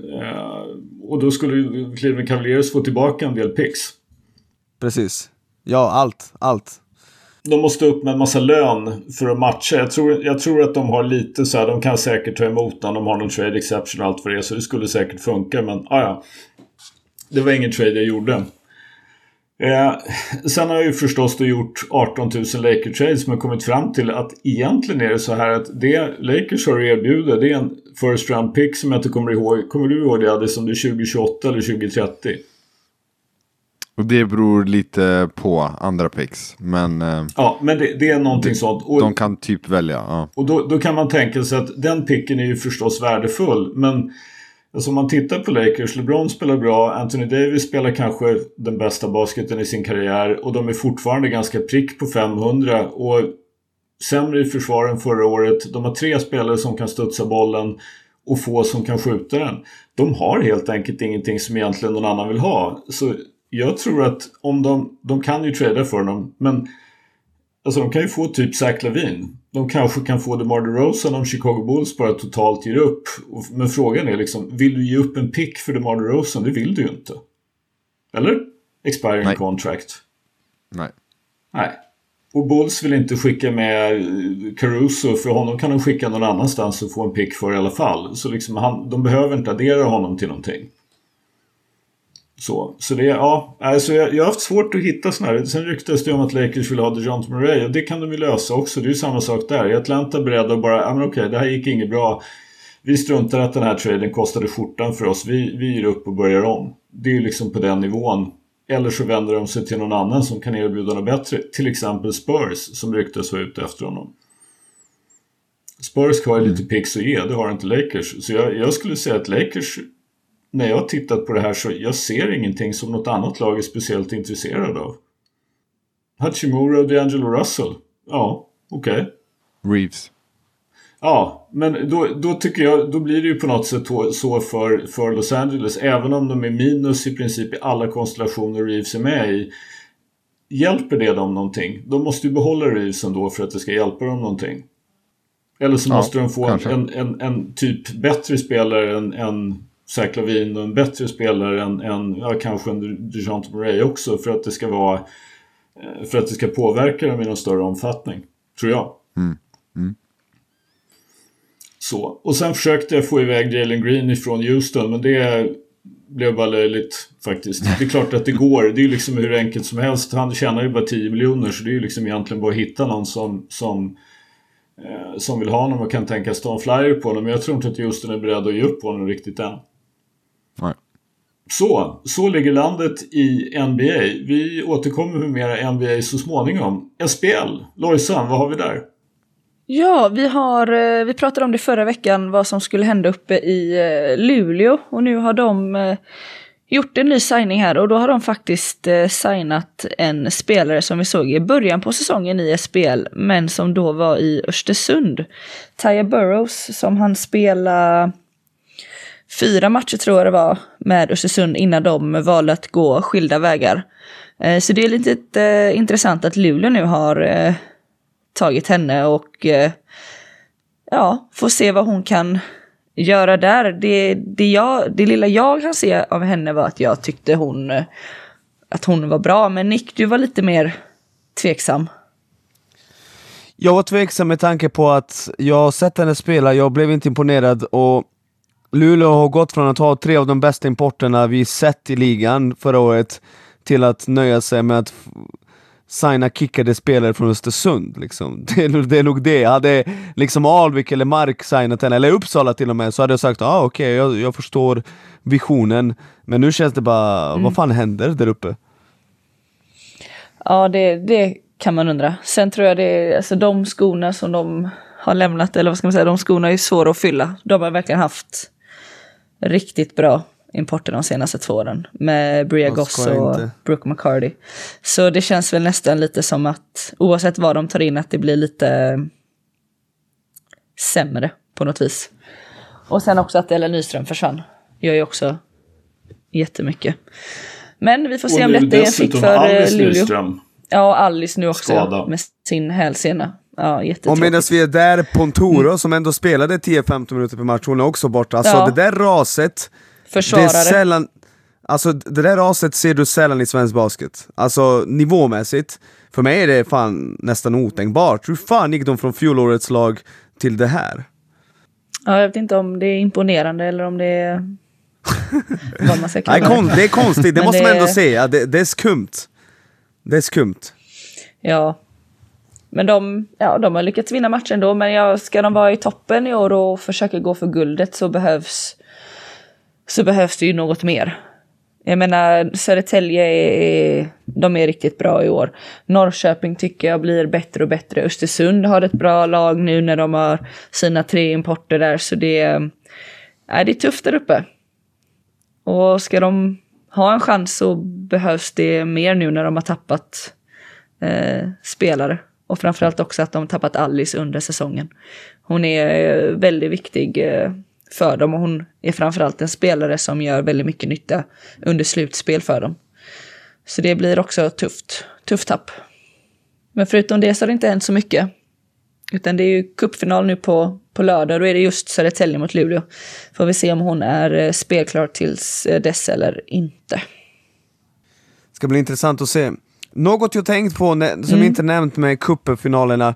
Och då skulle Cleveland Cavaliers få tillbaka en del picks. Precis. Ja, allt, allt. De måste upp med en massa lön för att matcha. Jag tror, jag tror att de har lite så här, de kan säkert ta emot när de har någon trade exception och allt för det. Så det skulle säkert funka, men ah, ja. Det var ingen trade jag gjorde. Eh, sen har jag ju förstås då gjort 18 000 Laker-trades men kommit fram till att egentligen är det så här att det Lakers har att erbjuda det är en first round pick som jag inte kommer ihåg. Kommer du ihåg det Addis? Om det är 2028 eller 2030? Och det beror lite på andra picks. Men eh, Ja, men det, det är någonting sånt. Och, de kan typ välja. Ja. och då, då kan man tänka sig att den picken är ju förstås värdefull. Men alltså om man tittar på Lakers, LeBron spelar bra, Anthony Davis spelar kanske den bästa basketen i sin karriär och de är fortfarande ganska prick på 500 och sämre i försvar än förra året. De har tre spelare som kan studsa bollen och få som kan skjuta den. De har helt enkelt ingenting som egentligen någon annan vill ha. Så jag tror att om de, de kan ju trada för dem, men Alltså de kan ju få typ Zach Lavin. De kanske kan få DeMar DeRozan om Chicago Bulls bara totalt ger upp. Men frågan är liksom, vill du ge upp en pick för DeMar DeRozan? Det vill du ju inte. Eller? Expiring Nej. contract. Nej. Nej. Och Bulls vill inte skicka med eh, Caruso, för honom kan de skicka någon annanstans och få en pick för i alla fall. Så liksom han, de behöver inte addera honom till någonting. Så, så det, ja, alltså jag, jag har haft svårt att hitta sådana här. Sen ryktas det om att Lakers vill ha DeJounte Murray och det kan de ju lösa också. Det är ju samma sak där. Är Atlanta beredda att bara, ja men okej, det här gick inget bra. Vi struntar att den här traden kostade skjortan för oss. Vi, vi ger upp och börjar om. Det är ju liksom på den nivån. Eller så vänder de sig till någon annan som kan erbjuda något bättre. Till exempel Spurs som ryktas vara ute efter honom. Spurs har ju lite pix att ge, det har inte Lakers. Så jag, jag skulle säga att Lakers, när jag har tittat på det här så jag ser ingenting som något annat lag är speciellt intresserad av. Hachimura och DeAngelo Russell. Ja, okej. Reeves. Ja, men då, då tycker jag, då blir det ju på något sätt så för, för Los Angeles. Även om de är minus i princip i alla konstellationer Reeves är med i. Hjälper det dem någonting? De måste ju behålla Reeves ändå för att det ska hjälpa dem någonting. Eller så Ja, måste de få en, kanske. en, en, en typ bättre spelare än, än Zach Lavin och en bättre spelare än, än ja, kanske en DeJounte Murray också för att det ska vara eh, för att det ska påverka dem i någon större omfattning. Tror jag. Så. Och sen försökte jag få iväg Jalen Green ifrån Houston men det blev bara löjligt faktiskt. <laughs> Det är klart att det går. Det är ju liksom hur enkelt som helst. Han tjänar ju bara 10 miljoner så det är ju liksom egentligen bara att hitta någon som, som, eh, som vill ha honom och kan tänkas ta en flyer på honom. Men jag tror inte att Houston är beredd att ge upp på honom riktigt än. Nej. Så, så ligger landet i NBA. Vi återkommer med mera NBA så småningom. SPL, Lojsan, vad har vi där? Ja, vi, har, eh, vi pratade om det förra veckan, vad som skulle hända uppe i eh, Luleå. Och nu har de eh, gjort en ny signing här och då har de faktiskt signat en spelare som vi såg i början på säsongen i SPL, men som då var i Östersund. Tyre Burrows, som han spelade fyra matcher tror jag det var med Östersund innan de valde att gå skilda vägar. Så det är lite intressant att Luleå nu har tagit henne och eh, ja, får se vad hon kan göra där. Det, det, jag, det lilla jag kan se av henne var att jag tyckte hon, eh, att hon var bra, men Nick, du var lite mer tveksam. Jag var tveksam med tanke på att jag har sett henne spela, jag blev inte imponerad och Luleå har gått från att ha tre av de bästa importerna vi sett i ligan förra året till att nöja sig med att signa kickade spelare från Östersund. Liksom. <laughs> Det, är, det är nog det. Hade liksom Alvik eller Mark signat henne, eller Uppsala till och med, så hade jag sagt ah, okej, jag, jag förstår visionen. Men nu känns det bara, vad fan händer där uppe? Ja, det, det kan man undra. Sen tror jag det är, alltså de skorna som de har lämnat, eller vad ska man säga, de skorna är svåra att fylla. De har verkligen haft riktigt bra importer de senaste två åren. Med Bria Goss och inte. Brooke McCarty. Så det känns väl nästan lite som att oavsett vad de tar in att det blir lite sämre på något vis. Och sen också att Ellen Nyström försvann. Gör ju också jättemycket. Men vi får se om detta är en fick för eh, Alice Luleå. Nyström. Ja, och Alice nu också Skada. med sin hälsena. Ja, Och medan vi är där, Pontoro som ändå spelade 10-15 minuter per match, hon är också borta. Alltså Ja. det där raset, det är Försvarare. sällan, alltså det där raset ser du sällan i svensk basket. Alltså nivåmässigt, för mig är det fan nästan otänkbart. Hur fan gick de från fjolårets lag till det här? Ja, jag vet inte om det är imponerande eller om det är... <laughs> vad man ska kon, det. är konstigt, det måste man det- ändå säga. Det, det är skumt. Det är skumt. Ja. Men de, ja, de har lyckats vinna matchen ändå, men ja, ska de vara i toppen i år och försöka gå för guldet så behövs, så behövs det ju något mer. Jag menar, Södertälje är, de är riktigt bra i år. Norrköping tycker jag blir bättre och bättre. Östersund har ett bra lag nu när de har sina tre importer där, så det, är- det är tufft där uppe. Och ska de ha en chans så behövs det mer nu när de har tappat eh, spelare. Och framförallt också att de har tappat Alice under säsongen. Hon är eh, väldigt viktig eh, för dem och hon är framförallt en spelare som gör väldigt mycket nytta under slutspel för dem. Så det blir också tufft, tufft tapp. Men förutom det så har det inte hänt så mycket. Utan det är ju cupfinal nu på, på lördag, då är det just Södertälje mot Luleå. Får vi se om hon är eh, spelklar tills eh, dess eller inte. Ska bli intressant att se. Något jag tänkt på som Mm. inte nämnt med cupfinalerna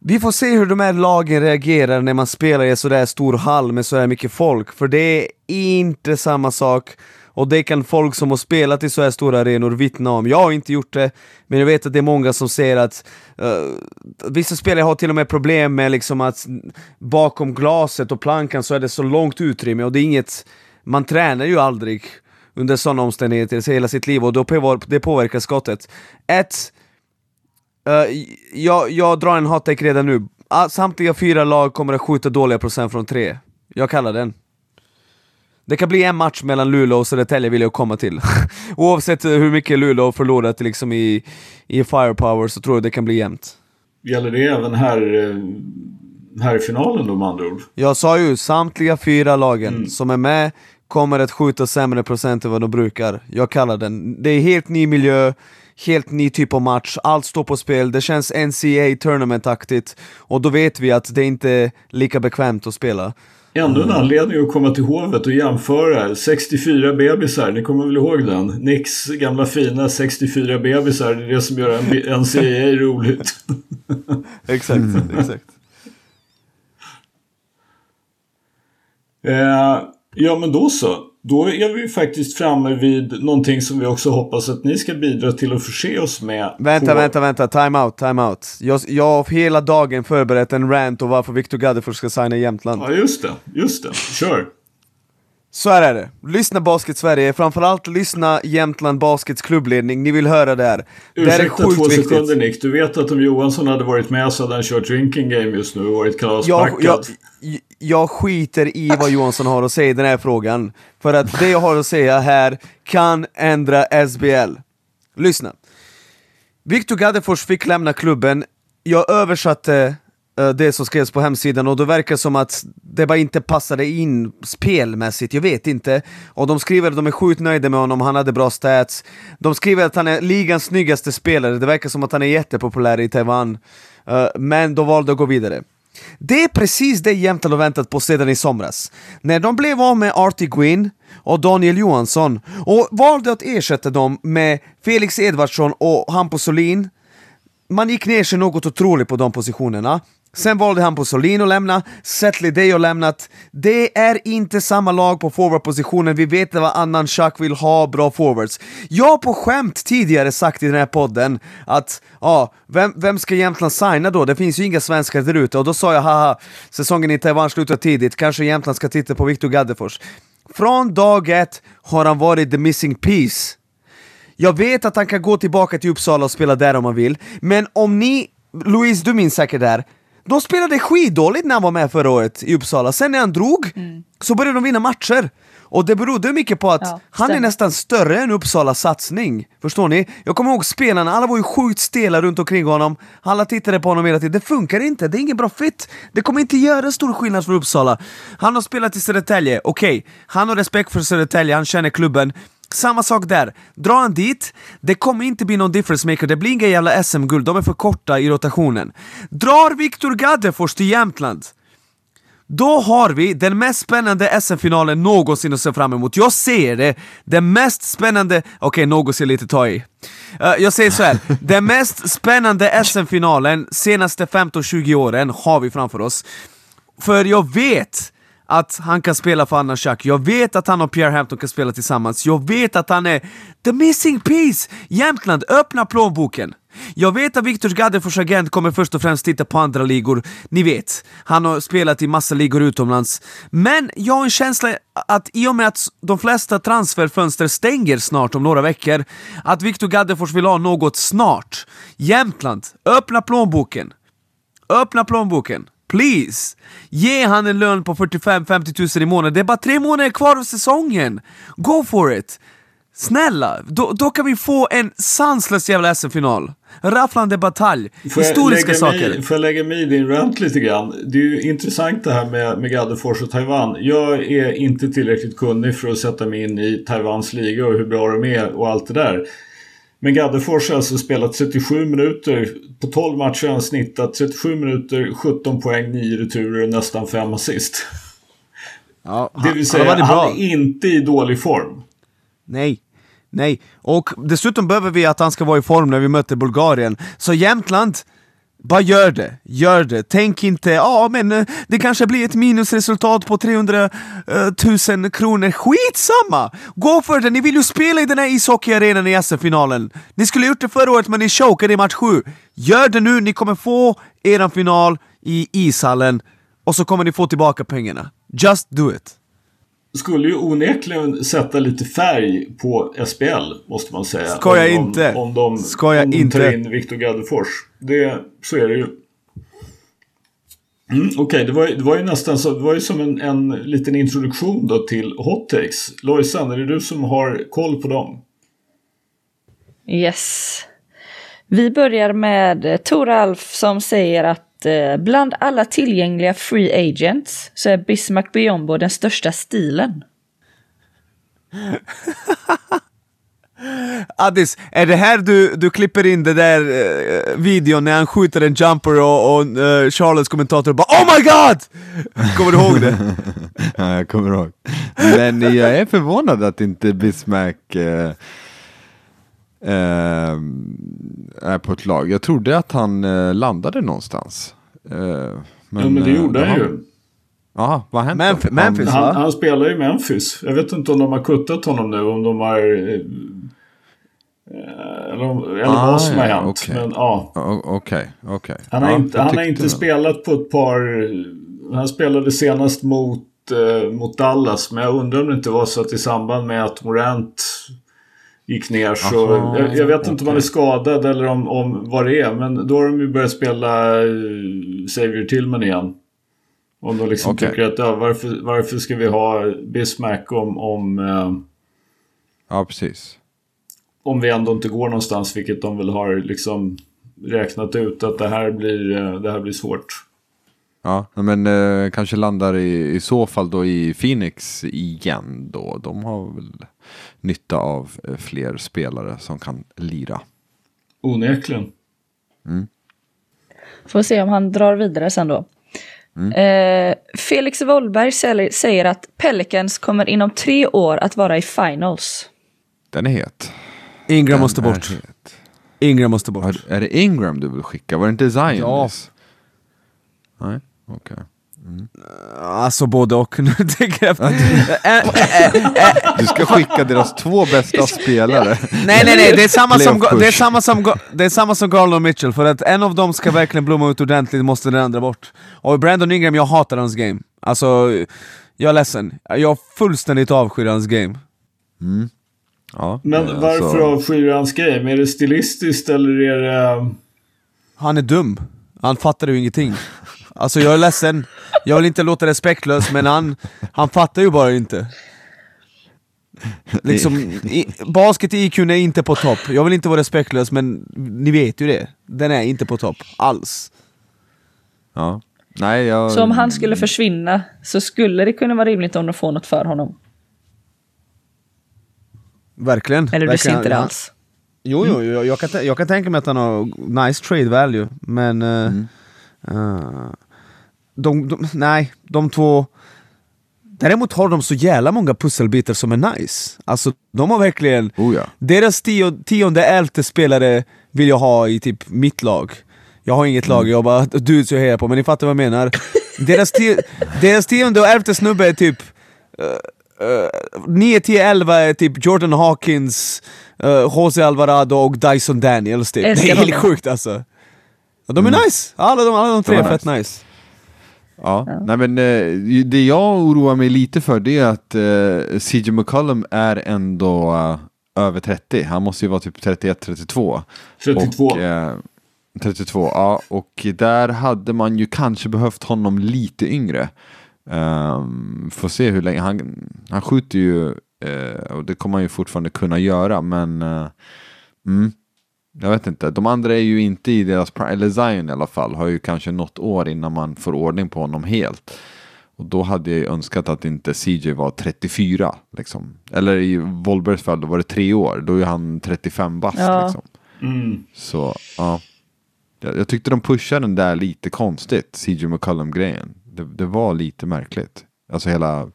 vi får se hur de här lagen reagerar när man spelar i en sådär stor hall med sådär mycket folk, för det är inte samma sak. Och det kan folk som har spelat i så här stora arenor vittna om. Jag har inte gjort det, men jag vet att det är många som säger att uh, vissa spelare har till och med problem med liksom att bakom glaset och plankan så är det så långt utrymme och det är inget, man tränar ju aldrig under sådana omständigheter hela sitt liv och då det påverkar skottet. Ett, Eh, jag, jag drar en hot redan nu. Ah, Samtliga fyra lag kommer att skjuta dåliga procent från tre. Jag kallar den. Det kan bli en match mellan Luleå och Södertälje vill jag komma till. <laughs> Oavsett hur mycket Luleå förlorat liksom i, i firepower så tror jag det kan bli jämnt. Gäller det även här, eh, här i finalen då med andra ord? Jag sa ju, samtliga fyra lagen som är med kommer att skjuta sämre procent än vad de brukar. Jag kallar den. Det är helt ny miljö, helt ny typ av match, allt står på spel, det känns NCAA tournament-aktigt och då vet vi att det inte är lika bekvämt att spela. Ännu en anledning att komma till Hovet och jämföra. 64 bebisar, ni kommer väl ihåg den? Nicks gamla fina 64 bebisar, det är det som gör en NCAA roligt. <laughs> Exakt, exakt. Eh, ja men då så. Då är vi ju faktiskt framme vid någonting som vi också hoppas att ni ska bidra till att förse oss med. Vänta, på- vänta, vänta, time out, time out. Jag, jag har hela dagen förberett en rant om varför Victor Gaddefors ska signa i Jämtland. Ja just det, just det. Kör. Så här är det, lyssna Basket Sverige, framförallt lyssna Jämtland Baskets klubbledning, ni vill höra det här. Det här är Ursäkta sjukt två viktigt. sekunder Nick. Du vet att om Johansson hade varit med så hade han kört drinking game just nu och varit jag, kalaspackad. jag, jag skiter i vad Johansson har att säga i den här frågan, för att det jag har att säga här kan ändra SBL. Lyssna. Victor Gaddefors fick lämna klubben, jag översatte Eh, det som skrevs på hemsidan och det verkar som att det bara inte passade in spelmässigt, jag vet inte. Och de skriver att de är sjukt nöjda med honom, han hade bra stats. De skriver att han är ligans snyggaste spelare, det verkar som att han är jättepopulär i Taiwan. Eh, men de valde att gå vidare. Det är precis det Jämtland har väntat på sedan i somras. När de blev av med Artie Gwyn och Daniel Johansson och valde att ersätta dem med Felix Edvardsson och Hampus Solin man gick ner sig något otroligt på de positionerna. Sen valde han på Solin att lämna, Setley Day har lämnat. Det är inte samma lag på forwardpositionen, vi vet vad annan Chuck vill ha bra forwards. Jag har på skämt tidigare sagt i den här podden att, ja, vem, vem ska Jämtland signa då? Det finns ju inga svenskar där ute och då sa jag haha, säsongen i Taiwan slutar tidigt, kanske Jämtland ska titta på Victor Gaddefors. Från dag ett har han varit the missing piece. Jag vet att han kan gå tillbaka till Uppsala och spela där om han vill, men om ni, Louise du minns säkert det här, de spelade skitdåligt när han var med förra året i Uppsala, sen när han drog så började de vinna matcher. Och det berodde mycket på att Ja, han är nästan större än Uppsalas satsning. Förstår ni? Jag kommer ihåg spelarna, alla var ju sjukt stela runt omkring honom. Alla tittade på honom hela tiden. Det funkar inte, det är ingen bra fit. Det kommer inte göra stor skillnad för Uppsala. Han har spelat i Södertälje, okej. Han har respekt för Södertälje, han känner klubben. Samma sak där. Drar han dit, det kommer inte bli någon difference maker, det blir inga jävla SM-guld, de är för korta i rotationen. Drar Viktor Gaddefors till Jämtland, då har vi den mest spännande SM-finalen någonsin att se fram emot. Jag ser det, den mest spännande... Okej, något ser lite ta i. Eh, jag säger så här. <laughs> den mest spännande SM-finalen senaste 15-20 åren har vi framför oss. För jag vet att han kan spela för Anna Schack, jag vet att han och Pierre Hampton kan spela tillsammans, jag vet att han är the missing piece! Jämtland, öppna plånboken! Jag vet att Viktor Gaddefors agent kommer först och främst titta på andra ligor, ni vet, han har spelat i massa ligor utomlands. Men jag har en känsla att i och med att de flesta transferfönster stänger snart om några veckor, att Viktor Gaddefors vill ha något snart. Jämtland, öppna plånboken! Öppna plånboken, please! Ge han en lön på 45-50 tusen i månaden, det är bara tre månader kvar av säsongen! Go for it! Snälla, då, då kan vi få en sanslös jävla SM-final! Rafflande batalj, Får historiska saker. Mig, får jag lägga mig i din rant lite grann? Det är ju intressant det här med, med Gaddefors och Taiwan. Jag är inte tillräckligt kunnig för att sätta mig in i Taiwans liga och hur bra de är och allt det där. Men Gaddefors har alltså spelat 37 minuter. På 12 matcher har han snittat 37 minuter, 17 poäng, 9 returer och nästan 5 assist. Ja, Det vill säga, han han är inte i dålig form. Nej, nej. Och dessutom behöver vi att han ska vara i form när vi möter Bulgarien. Så Jämtland, bara gör det, gör det. Tänk inte, ja men eh, det kanske blir ett minusresultat på 300 eh, 000 kronor. Skitsamma! Gå för det, ni vill ju spela i den här ishockeyarenan i SM-finalen. Ni skulle gjort det förra året men ni chokade i match 7. Gör det nu, ni kommer få eran final i ishallen och så kommer ni få tillbaka pengarna. Just do it. Skulle ju onekligen sätta lite färg på SPL, måste man säga. Skoja om, inte. Om, om de, om de inte. tar in Viktor Gaddefors. Det, så är det ju. Mm, Okej, det, var, ju- det var ju nästan så, det var ju som en, en liten introduktion då till Hot Takes. Lojsan, är det du som har koll på dem? Yes. Vi börjar med eh, Tor Alf som säger att eh, bland alla tillgängliga free agents så är Bismarck Biombo den största stilen. <laughs> Addis, är det här du, du klipper in det där eh, videon när han skjuter en jumper och, och eh, Charlottes kommentator bara Oh my god! Kommer du ihåg det? <laughs> Ja, jag kommer ihåg. Men jag är förvånad att inte Bismarck eh, eh, är på ett lag. Jag trodde att han eh, landade någonstans. Eh, men, ja, men det gjorde han ju. Ja, vad hände? Memf- Memphis, Han- va? Han, han spelar i Memphis. Jag vet inte om de har kuttat honom nu, om de har... eh, Eller, eller Ah, vad som har hänt. okej. Men ja. Okej, okej. Han har Ja, inte, han har inte det. spelat på ett par... Han spelade senast mot, eh, mot Dallas. Men jag undrar om det inte var så att i samband med att Morant gick ner så... Aha, jag, jag vet inte om han är skadad eller om, om vad det är. Men då har de ju börjat spela eh, Xavier Tillman igen. Om de liksom Okej. tycker att ja, varför, varför ska vi ha Bismack om, om, eh, Ja, precis. Om vi ändå inte går någonstans. Vilket de väl har liksom räknat ut att det här blir, eh, det här blir svårt. Ja, men eh, kanske landar i, i så fall då i Phoenix igen då. De har väl nytta av eh, fler spelare som kan lira. Onekligen. Får se om han drar vidare sen då. Eh, Felix Wollberg säger att Pelicans kommer inom tre år att vara i finals. Den är het. Ingram måste bort. Ingram måste bort. Har- Är det Ingram du vill skicka? Var det inte Zion? Ja. Nej, okej. Alltså både och. <laughs> Nu tänker jag Du ska skicka deras två bästa <laughs> spelare. Nej nej nej, det är samma som, det är samma som, det är samma som Garland och Mitchell, för att en av dem ska verkligen blomma ut ordentligt måste den andra bort. Och Brandon Ingram, jag hatar hans game. Alltså, jag är ledsen. Jag fullständigt avskyr hans game. Ja, Men eh, varför så- avskyr hans game? Är det stilistiskt eller är det... Han är dum. Han fattar ju ingenting. Alltså jag är ledsen, jag vill inte låta respektlös men han, han fattar ju bara inte. Liksom, i, basket IQ är inte på topp, jag vill inte vara respektlös men ni vet ju det. Den är inte på topp, alls. Ja. Nej, jag... Så om han skulle försvinna så skulle det kunna vara rimligt om de får något för honom. Verkligen. Eller du ser verkligen. inte det alls. Jo, jo, jag, jag, kan, jag kan tänka mig att han har nice trade value, men... eh, eh, de, de, nej, de två... Däremot har de så jävla många pusselbitar som är nice. Alltså, de har verkligen... Oh ja. Deras tio, tionde, elfte spelare vill jag ha i typ mitt lag. Jag har inget lag, jag bara dudes jag hejar på, men ni fattar vad jag menar. Deras, tio, deras tionde och elfte snubbe är typ... Uh, 9, 10, 11 är typ Jordan Hawkins, uh, Jose Alvarado och Dyson Daniels typ. Det är helt sjukt alltså. Ja, de är nice, alla de, alla de tre De är fett nice. nice. Ja. Nej, men, eh, det jag oroar mig lite för det är att eh, CJ McCollum är ändå eh, över 30. Han måste ju vara typ 31-32. 32. Och, eh, 32, ja. Och där hade man ju kanske behövt honom lite yngre. Um, får se hur länge, han, han skjuter ju eh, och det kommer han ju fortfarande kunna göra men eh, mm, jag vet inte, de andra är ju inte i deras prime, eller Zion i alla fall har ju kanske något år innan man får ordning på honom helt. Och då hade jag ju önskat att inte CJ var 34 liksom. Eller i Wolbergs fall då var det tre år, då är han 35 bast Ja. liksom. Mm. Så ja, jag, jag tyckte de pushade den där lite konstigt, CJ McCollum-grejen. Det, det var lite märkligt. Alltså hela,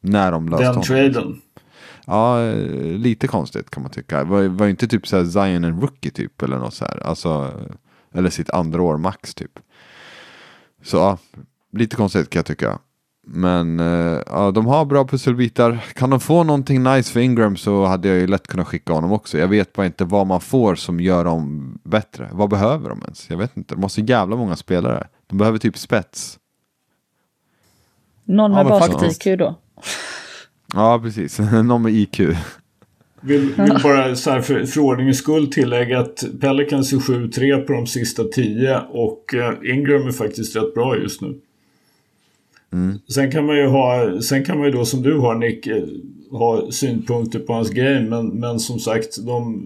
när de löste Den traden. Ja, lite konstigt kan man tycka. Var, var inte typ så här Zion en rookie typ eller något så här. Alltså, eller sitt andra år max typ. Så ja, lite konstigt kan jag tycka. Men eh, ja, de har bra pusselbitar. Kan de få någonting nice för Ingram så hade jag ju lätt kunnat skicka honom också. Jag vet bara inte vad man får som gör dem bättre. Vad behöver de ens? Jag vet inte. De har så jävla många spelare. De behöver typ spets. Någon Ja, med men basket-IQ då. <laughs> Ja, precis. <laughs> Någon med IQ. Vill, vill <laughs> bara så här för, för ordningens skull tillägga att Pelicans är 7-3 på de sista 10 och eh, Ingram är faktiskt rätt bra just nu. Sen kan man ju ha, sen kan man ju då som du har Nick, eh, ha synpunkter på hans game men, men som sagt de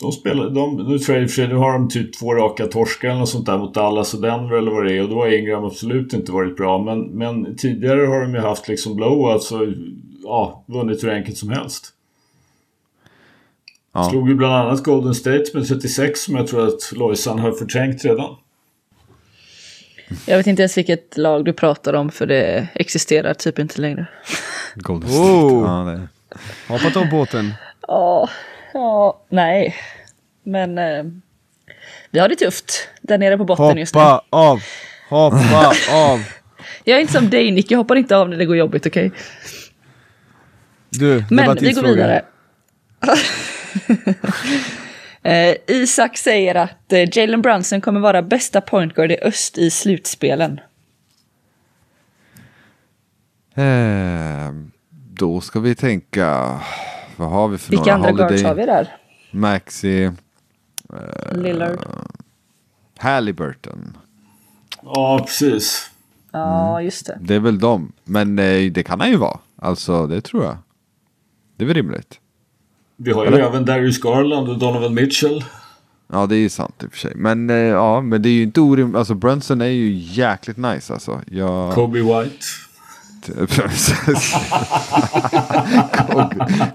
de spelar, de, nu tror jag i och för sig, nu har de typ två raka torskar eller något sånt där mot Dallas och Denver eller vad det är och då har Ingram absolut inte varit bra men, men tidigare har de ju haft liksom blowouts och ja, vunnit hur enkelt som helst. Ja. Slog ju bland annat Golden State med 36 som jag tror att Lojsan har förträngt redan. Jag vet inte ens vilket lag du pratar om för det existerar typ inte längre. Golden State. Oh. Ja, det. Hoppat av båten. Ja, ja, nej. Men eh, vi har det tufft där nere på botten just nu. Hoppa av! Hoppa av! <laughs> Jag är inte som dig Nick, jag hoppar inte av när det går jobbigt, okej? Du, det Men var vi går vidare. <laughs> eh, Isak säger att eh, Jalen Brunson kommer vara bästa pointguard i öst i slutspelen. Eh, då ska vi tänka, vad har vi för Vilka några? andra guards Holiday, har vi där? Maxi, Eh, Lillard. Halliburton. Ja, precis. Ja, just det. Det är väl dem. Men eh, det kan han ju vara. Alltså det tror jag. Det är väl rimligt. Vi har ju Eller? även Darius Garland och Donovan Mitchell. Ja det är ju sant i och för sig. Men eh, ja, men det är ju inte orimligt. Alltså Brunson är ju jäkligt nice alltså. Jag... Kobe White.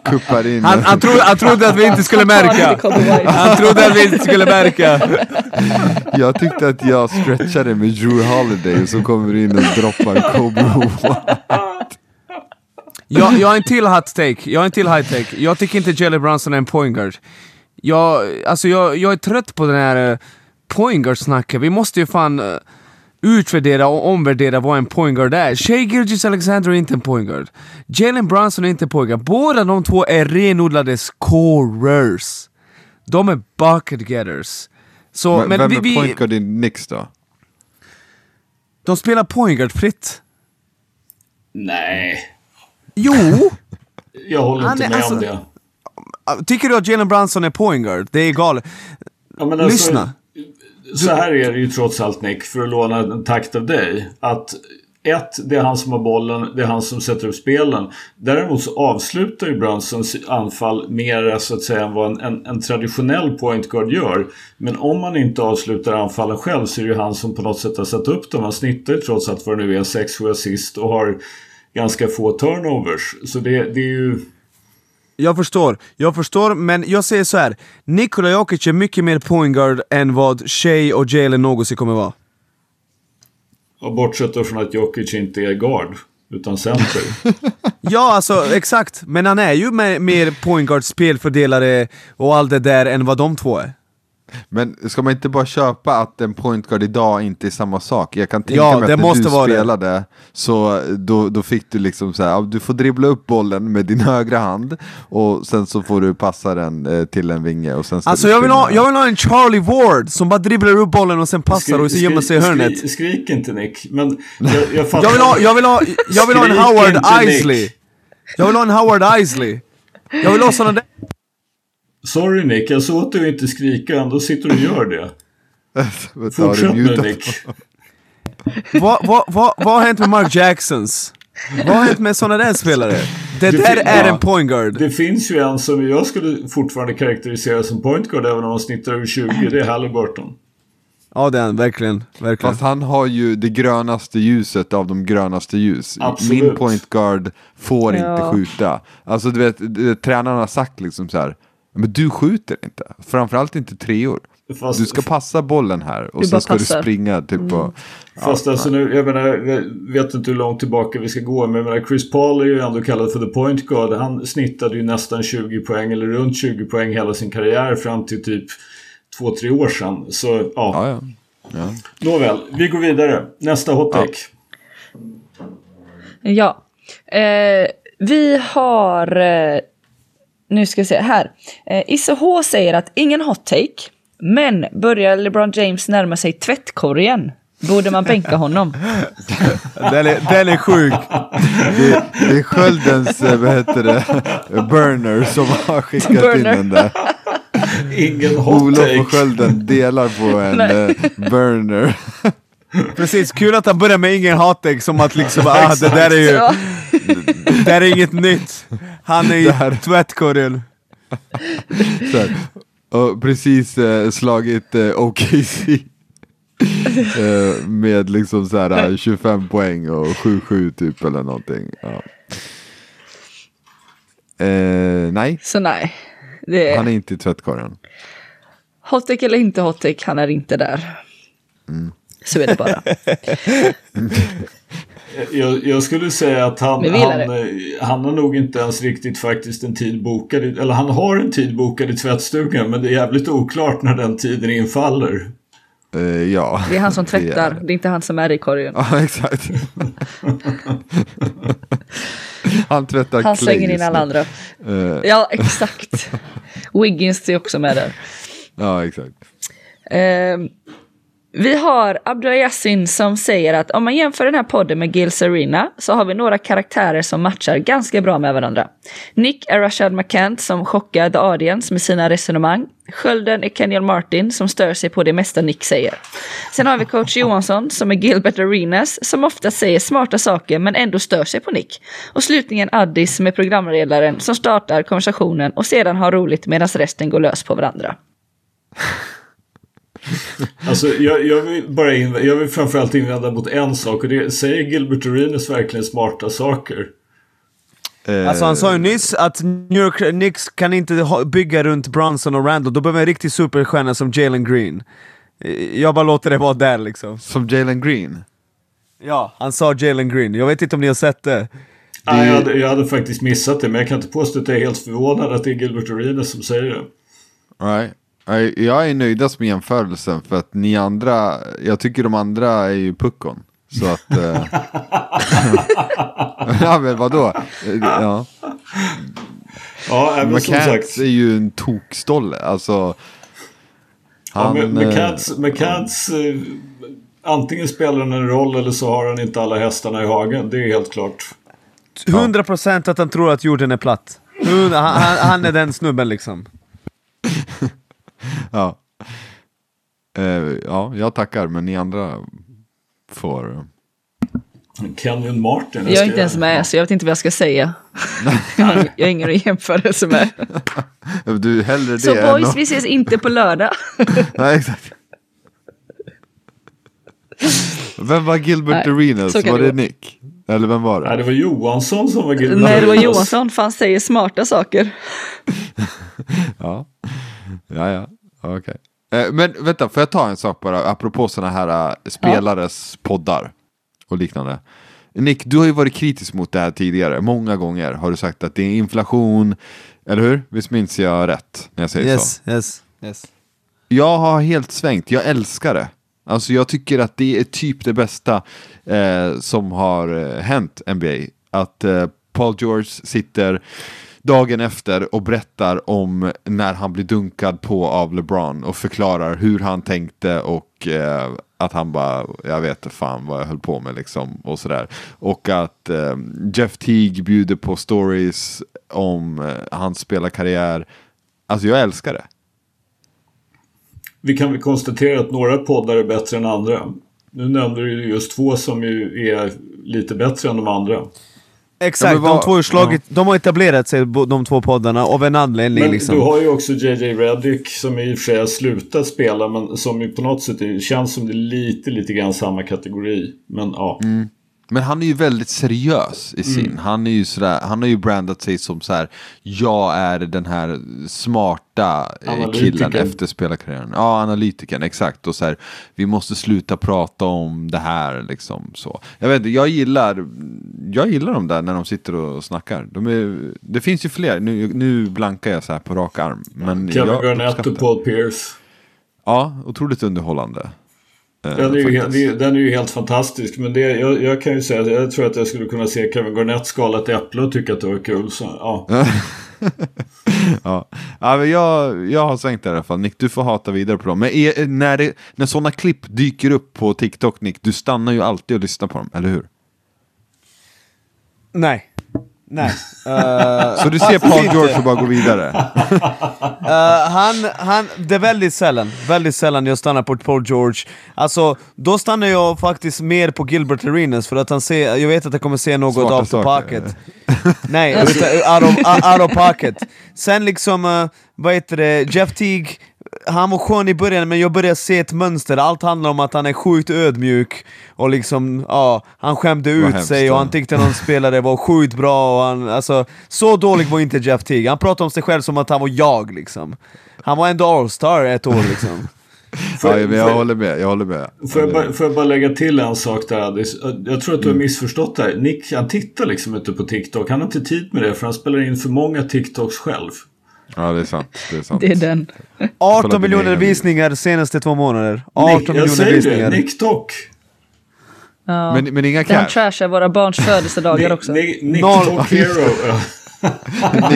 Kuppar in. Han, han, trodde, han trodde att vi inte skulle märka. Han trodde att vi inte skulle märka. Jag tyckte att jag stretchade med Drew Holiday och så kommer in och droppar Kobe White. Jag, jag har en till hot take, jag har en till high take. Jag tycker inte Jalen Brunson är en point guard. Jag, alltså jag, jag är trött på den här uh, point guard-snacket. Vi måste ju fan uh, utvärdera och omvärdera vad en point guard är. Shea Gilgis Alexander är inte en point guard. Jalen Brunson är inte en point guard. Båda de två är renodlade scorers. De är bucket getters. Så, Men, men vem vi, är vi, point guard i Knicks då? de spelar point guard fritt. Nej, Jo! <laughs> jag håller Han inte är med alltså- om det. Tycker du att Jalen Brunson är point guard? Det är galet. Ja, alltså, Lyssna så här är det ju trots allt Nick, för att låna en takt av dig. Att ett, det är han som har bollen, det är han som sätter upp spelen. Däremot så avslutar ju Brunsons anfall mer så att säga än vad en, en, en traditionell point guard gör. Men om man inte avslutar anfallen själv så är det ju han som på något sätt har satt upp dem. Han snittar ju trots allt vad det nu är 6-7 assist och har ganska få turnovers. Så det, det är ju... Jag förstår, jag förstår, men jag säger så här. Nikola Jokic är mycket mer point guard än vad Shea och Jalen någonsin kommer vara. Och bortsett från att Jokic inte är guard, utan center. <laughs> Ja, alltså exakt. Men han är ju mer, mer point guard, spelfördelare och allt det där än vad de två är. Men ska man inte bara köpa att en point guard idag inte är samma sak? Jag kan tänka Ja, mig det att när måste du vara det. spelade så då, då fick du liksom så här, du får dribbla upp bollen med din <laughs> högra hand och sen så får du passa den eh, till en vinge och sen Alltså jag vill, ha, jag vill ha en Charlie Ward som bara dribblar upp bollen och sen passar och så Skri- gömmer sig i skri- hörnet. skri- Skrik inte Nick, men jag, jag fattar. Jag vill ha, jag vill ha, jag vill ha en Howard. Isley. Jag vill ha en Howard Isley. Jag vill ha såna där... Sorry Nick, jag såg att du inte skrika, ändå sitter du och gör det. <laughs> Fortsätt nu? Nick. <laughs> Vad, vad, vad, vad har hänt med Mark Jacksons? Vad har hänt med såna där spelare? Det Det där är ja. en point guard. Det finns ju en som jag skulle fortfarande karaktärisera som point guard även om han snittar över 20. Det är Halliburton. Ja det är han, verkligen. verkligen. Fast han har ju det grönaste ljuset av de grönaste ljus. Absolut. Min point guard får Ja. inte skjuta. Alltså du vet, du vet, tränaren har sagt liksom så här. Men du skjuter inte. Framförallt inte treor. Fast, Du ska passa bollen här och sen ska passar. du springa typ på... fast alltså nu, jag menar, jag vet inte hur långt tillbaka vi ska gå. Men jag menar, Chris Paul är ju ändå kallad för the point guard. Han snittade ju nästan 20 poäng eller runt 20 poäng hela sin karriär fram till typ 2-3 år sedan. Så ja, Ja, ja. ja. nåväl. Vi går vidare. Nästa hot take. Ja. Eh, vi har... Eh, nu ska vi se här. Eh, Isse H säger att ingen hot take. Men börjar LeBron James närma sig tvättkorgen? Borde man bänka honom? <laughs> Den är, den är sjuk. Det, det är Sköldens, eh, vad heter det, burner som har skickat in Burner. den där. <laughs> Ingen hot Olof take. och Skölden delar på en eh, burner. <laughs> Precis, kul att han börjar med ingen hatek som att liksom ah det där är ju, det där är inget nytt. Han är i tvättkorgen. Och precis eh, slagit eh, OKC. eh, med liksom så här eh, 25 poäng och 7-7 typ eller någonting. Ja. Eh, nej, Så nej. Det han är är inte i tvättkorgen. hot take eller inte hot take, han är inte där. Så är det bara. <laughs> Jag, jag skulle säga att han, han, eh, han har nog inte ens riktigt faktiskt en tid bokad. Eller han har en tid bokad i tvättstugan men det är jävligt oklart när den tiden infaller. Eh, ja. Det är han som <laughs> Det är- tvättar, det är inte han som är i korgen. Ja, <laughs> exakt. han tvättar Han slänger in alla andra. Eh, Ja, exakt. Wiggins är också med där. ja, exakt. Ehm, vi har Abdul som säger att om man jämför den här podden med Gills Arena så har vi några karaktärer som matchar ganska bra med varandra. Nick är Rashad McCant som chockar the audience med sina resonemang. Skölden är Kenyon Martin som stör sig på det mesta Nick säger. Sen har vi coach Johansson som är Gilbert Arenas som ofta säger smarta saker men ändå stör sig på Nick. Och slutligen Addis som är programledaren som startar konversationen och sedan har roligt medan resten går lös på varandra. <laughs> Alltså, jag, jag, vill bara inv- jag vill framförallt invända mot en sak och det säger Gilbert Arenas verkligen smarta saker. Eh, Alltså han sa ju nyss att New York Knicks kan inte bygga runt Brunson och Randall, då behöver en riktig superstjärna som Jalen Green. Eh, Jag bara låter det vara där liksom. Som Jalen Green. Ja, han sa Jalen Green. Jag vet inte om ni har sett det. Nej, jag, hade, jag hade faktiskt missat det men jag kan inte påstå att jag är helt förvånad att det är Gilbert Arenas som säger det. Nej, Jag är nöjdast med jämförelsen för att ni andra, jag tycker de andra är ju puckon. Så att... Eh... <laughs> ja men vadå? Ja. Ja, även som sagt. Är ju en tokstolle. Alltså... Ja, Han, men eh, McCants, McCants eh, antingen spelar han en roll eller så har han inte alla hästarna i hagen. Det är helt klart. 100% att han tror att jorden är platt. 100, han, han, han är den snubben liksom. <laughs> <laughs> Ja. Eh, ja, jag tackar, men ni andra får... Kenyon Martin. Jag är inte ens med, så jag vet inte vad jag ska säga. <laughs> jag har ingen att jämföra med. Du, hellre det Så boys, vi ses inte på lördag. <laughs> Nej, exakt. Vem var Gilbert Nej, Arenas? Var det det. Nick? Eller vem var Nej, det? det var Johansson som var Gilbert Nej, det var. Johansson, för han säger smarta saker. Ja, ja, ja. okej. Eh, Men vänta, får jag ta en sak bara, apropå sådana här eh, spelares poddar och liknande. Nick, du har ju varit kritisk mot det här tidigare. Många gånger har du sagt att det är inflation, eller hur? Visst minns jag rätt när jag säger så? Yes, yes, yes. Jag har helt svängt, jag älskar det. Alltså jag tycker att det är typ det bästa eh, som har eh, hänt NBA. Att eh, Paul George sitter dagen efter och berättar om när han blir dunkad på av LeBron och förklarar hur han tänkte och eh, att han bara, jag vet fan vad jag höll på med liksom och sådär. Och att eh, Jeff Teague bjuder på stories om eh, hans spelarkarriär. Alltså jag älskar det. Vi kan väl konstatera att några poddar är bättre än andra. Nu nämnde du just två som ju är lite bättre än de andra. Exakt, Ja, vad- de två har slagit, de har etablerat sig, de två poddarna, av en anledning Men liksom. du har ju också JJ Redick som i och för sig har slutat spela men som ju på något sätt är- känns som det är lite, lite grann samma kategori. Men ja. Men han är ju väldigt seriös i sin. Han är ju sådär, han har ju brandat sig som så här. Jag är den här smarta eh, killen efter spelarkarriären. Ja, analytikern, exakt. Och så här, vi måste sluta prata om det här liksom så. Jag vet jag gillar, jag gillar dem där när de sitter och snackar. De är, det finns ju fler, nu, nu blankar jag så här på rak arm. Men Kevin Garnett och Paul Pierce. Ja, otroligt underhållande. Eh, Den är, ju, det- den är ju helt fantastisk. Men det, jag, jag kan ju säga att jag tror att jag skulle kunna se Kevin Garnett skala ett äpple och tycka att det var kul. Så, ja. <laughs> Ja, ja men jag, jag har svängt där i alla fall. Nick, du får hata vidare på dem. Men är, när, det, när sådana klipp dyker upp på TikTok, Nick, du stannar ju alltid och lyssnar på dem, eller hur? Nej. Nej. Eh, <laughs> Så du ser Paul George och bara går vidare? <laughs> Eh, han, han, det är väldigt sällan, väldigt sällan jag stannar på Paul George. Alltså, då stannar jag faktiskt mer på Gilbert Arenas för att han ser, jag vet att jag kommer se något saker. pocket. <laughs> Nej, out, of, out of pocket. Sen liksom, uh, vad heter det, Jeff Teague, han var skön i början men jag börjar se ett mönster, allt handlar om att han är sjukt ödmjuk och liksom, ja, han skämde ut hemskt, sig och han tyckte någon spelare var sjukt bra och han, alltså, så dålig var inte Jeff Teague, han pratade om sig själv som att han var jag liksom. Han var ändå all-star ett år liksom. <laughs> Ja, men jag håller med, jag håller med. Får jag, bara, får jag bara lägga till en sak där Addis? Jag tror att du Mm. har missförstått det här. Nick han tittar liksom inte på TikTok. Han har inte tid med det för han spelar in för många TikToks själv. Ja, det är sant. Det är sant. Det är den. 18 din miljoner visningar senaste två månader. 18 Nick, jag miljoner säger det, visningar. NickTok. Ja. Men, men inga cash. trashar våra barns födelsedagar också. Noll. Talk Hero. <laughs>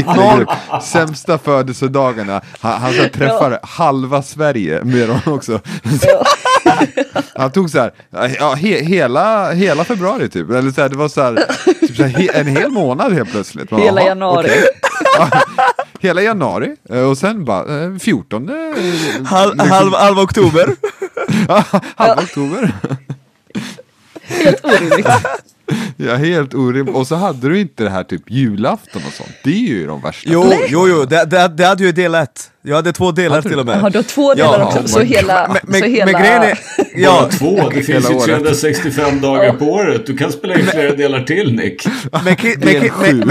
Ja. Upp sämsta födelsedagarna. Han, han så träffar halva Sverige med dem också. <laughs> Han tog så här, ja, he, hela, hela februari typ. Eller så här, det var så här, typ så här, he, en hel månad helt plötsligt. Man, Hela januari. okej. <laughs> Ja, hela januari. Eh, Och sen bara eh, 14. eh, Halv, liksom- halv, halv oktober. <laughs> Ja, halva oktober. Helt orimligt. Ja, helt orimligt. Och så hade du inte det här typ julafton och sånt. Det är ju de värsta. Jo, jo, jo, det, det, det hade ju del ett. Jag hade två delar Hade till och med. Jaha, du har två delar Ja, också. oh så hela... Men, men, så hela... men grejen är... Ja, Ja, två. Det finns ju året. 365 dagar på året. Du kan spela in flera delar till Nick. men, ki, men, Del sju.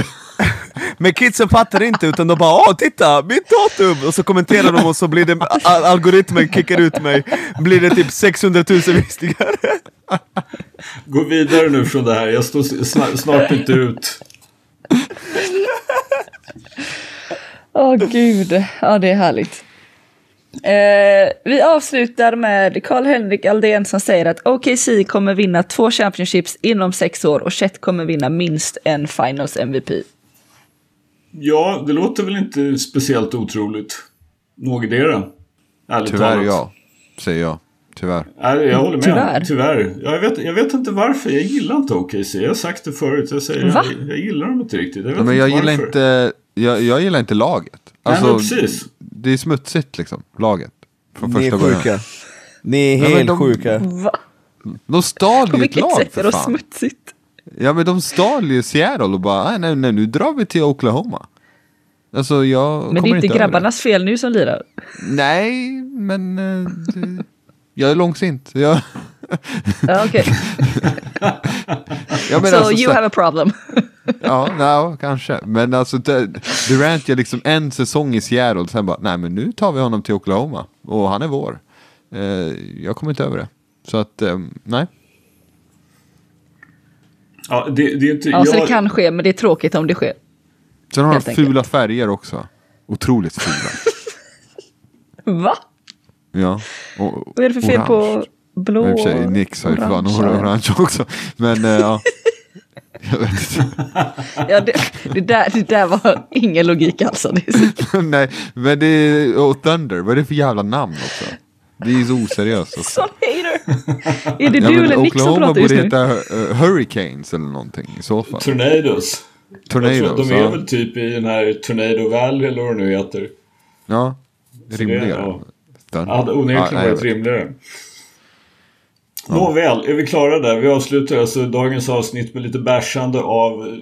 Men, kidsen fattar inte utan de bara åh titta, mitt datum! Och så kommenterar de och så blir det, al algoritmen kickar ut mig, blir det typ 600 000 visningar. Gå vidare nu från det här. Jag står sna- snart inte ut. Åh gud, ja det är härligt. Eh, vi avslutar med Karl-Henrik Aldén som säger att OKC kommer vinna två championships inom sex år och Chet kommer vinna minst en finals MVP. Ja, det låter väl inte speciellt otroligt. Någotdera. Ärligt Tyvärr talat. ja, säger jag. Tyvärr. Nej, jag håller med. Tyvärr. Tyvärr. Jag, vet, jag vet inte varför. Jag gillar inte OKC. Jag har sagt det förut. Jag, säger, Va? jag, jag gillar dem inte riktigt. Jag vet Ja, men jag inte gillar inte, jag, jag gillar inte laget. Nej, Alltså, men precis. det är smutsigt liksom, laget. Från Ni är första början. sjuka. Ni är men helt de- sjuka. Va? De stal På ju ett vilket lag sätt är för det fan. smutsigt? Ja men de stal ju Seattle och bara, "Nej, nej, nej nu drar vi till Oklahoma. Alltså jag Men det är inte grabbarnas fel nu som lirar. Nej, men eh, det, jag är långsint. Jag, <laughs> Ja, okej. <laughs> menar So alltså, you have a problem. <laughs> Ja, no, kanske. Men alltså Durant gör liksom en säsong i Seattle sen bara, nej men nu tar vi honom till Oklahoma. Och han är vår. Eh, jag kommer inte över det. Så att, eh, nej. Ja, det, det är inte... Ja, så jag, det kan ske, men det är tråkigt om det sker. Sen har enkelt. fula färger också. Otroligt fula. Va? Ja. Och, Vad är det för fel orange. på blå Men i och för sig, Nix har ju fan orange? också. Men eh, ja. <laughs> Jag vet inte. Ja, det, det, där, det där var ingen logik så, <laughs> Nej, men det är, och Thunder, vad är det för jävla namn också? Det är ju så oseriöst <laughs> också. sån hater! <laughs> Är det Ja, du eller Nick som Oklahoma pratar just borde nu? heta uh, Hurricanes eller någonting i så fall. Tornadoes. Tror, Tornadoes, de är ja. väl typ i den här Tornado Valley eller vad det nu heter. Ja, det- rimligare. ja. Thunder. hade onekligen varit rimligare. Nåväl, är vi klara där? Vi avslutar alltså dagens avsnitt med lite bärsande av eh,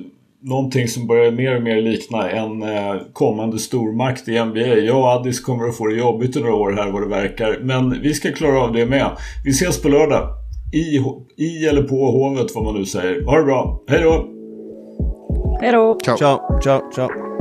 någonting som börjar mer och mer likna en eh, kommande stormakt i NBA. Jag och Addis kommer att få det jobbigt i några år här vad det verkar. Men vi ska klara av det med. Vi ses på lördag. I, i eller på Hovet vad man nu säger. Ha det bra. Hej då! Hej då! Ciao. Ciao, ciao, ciao.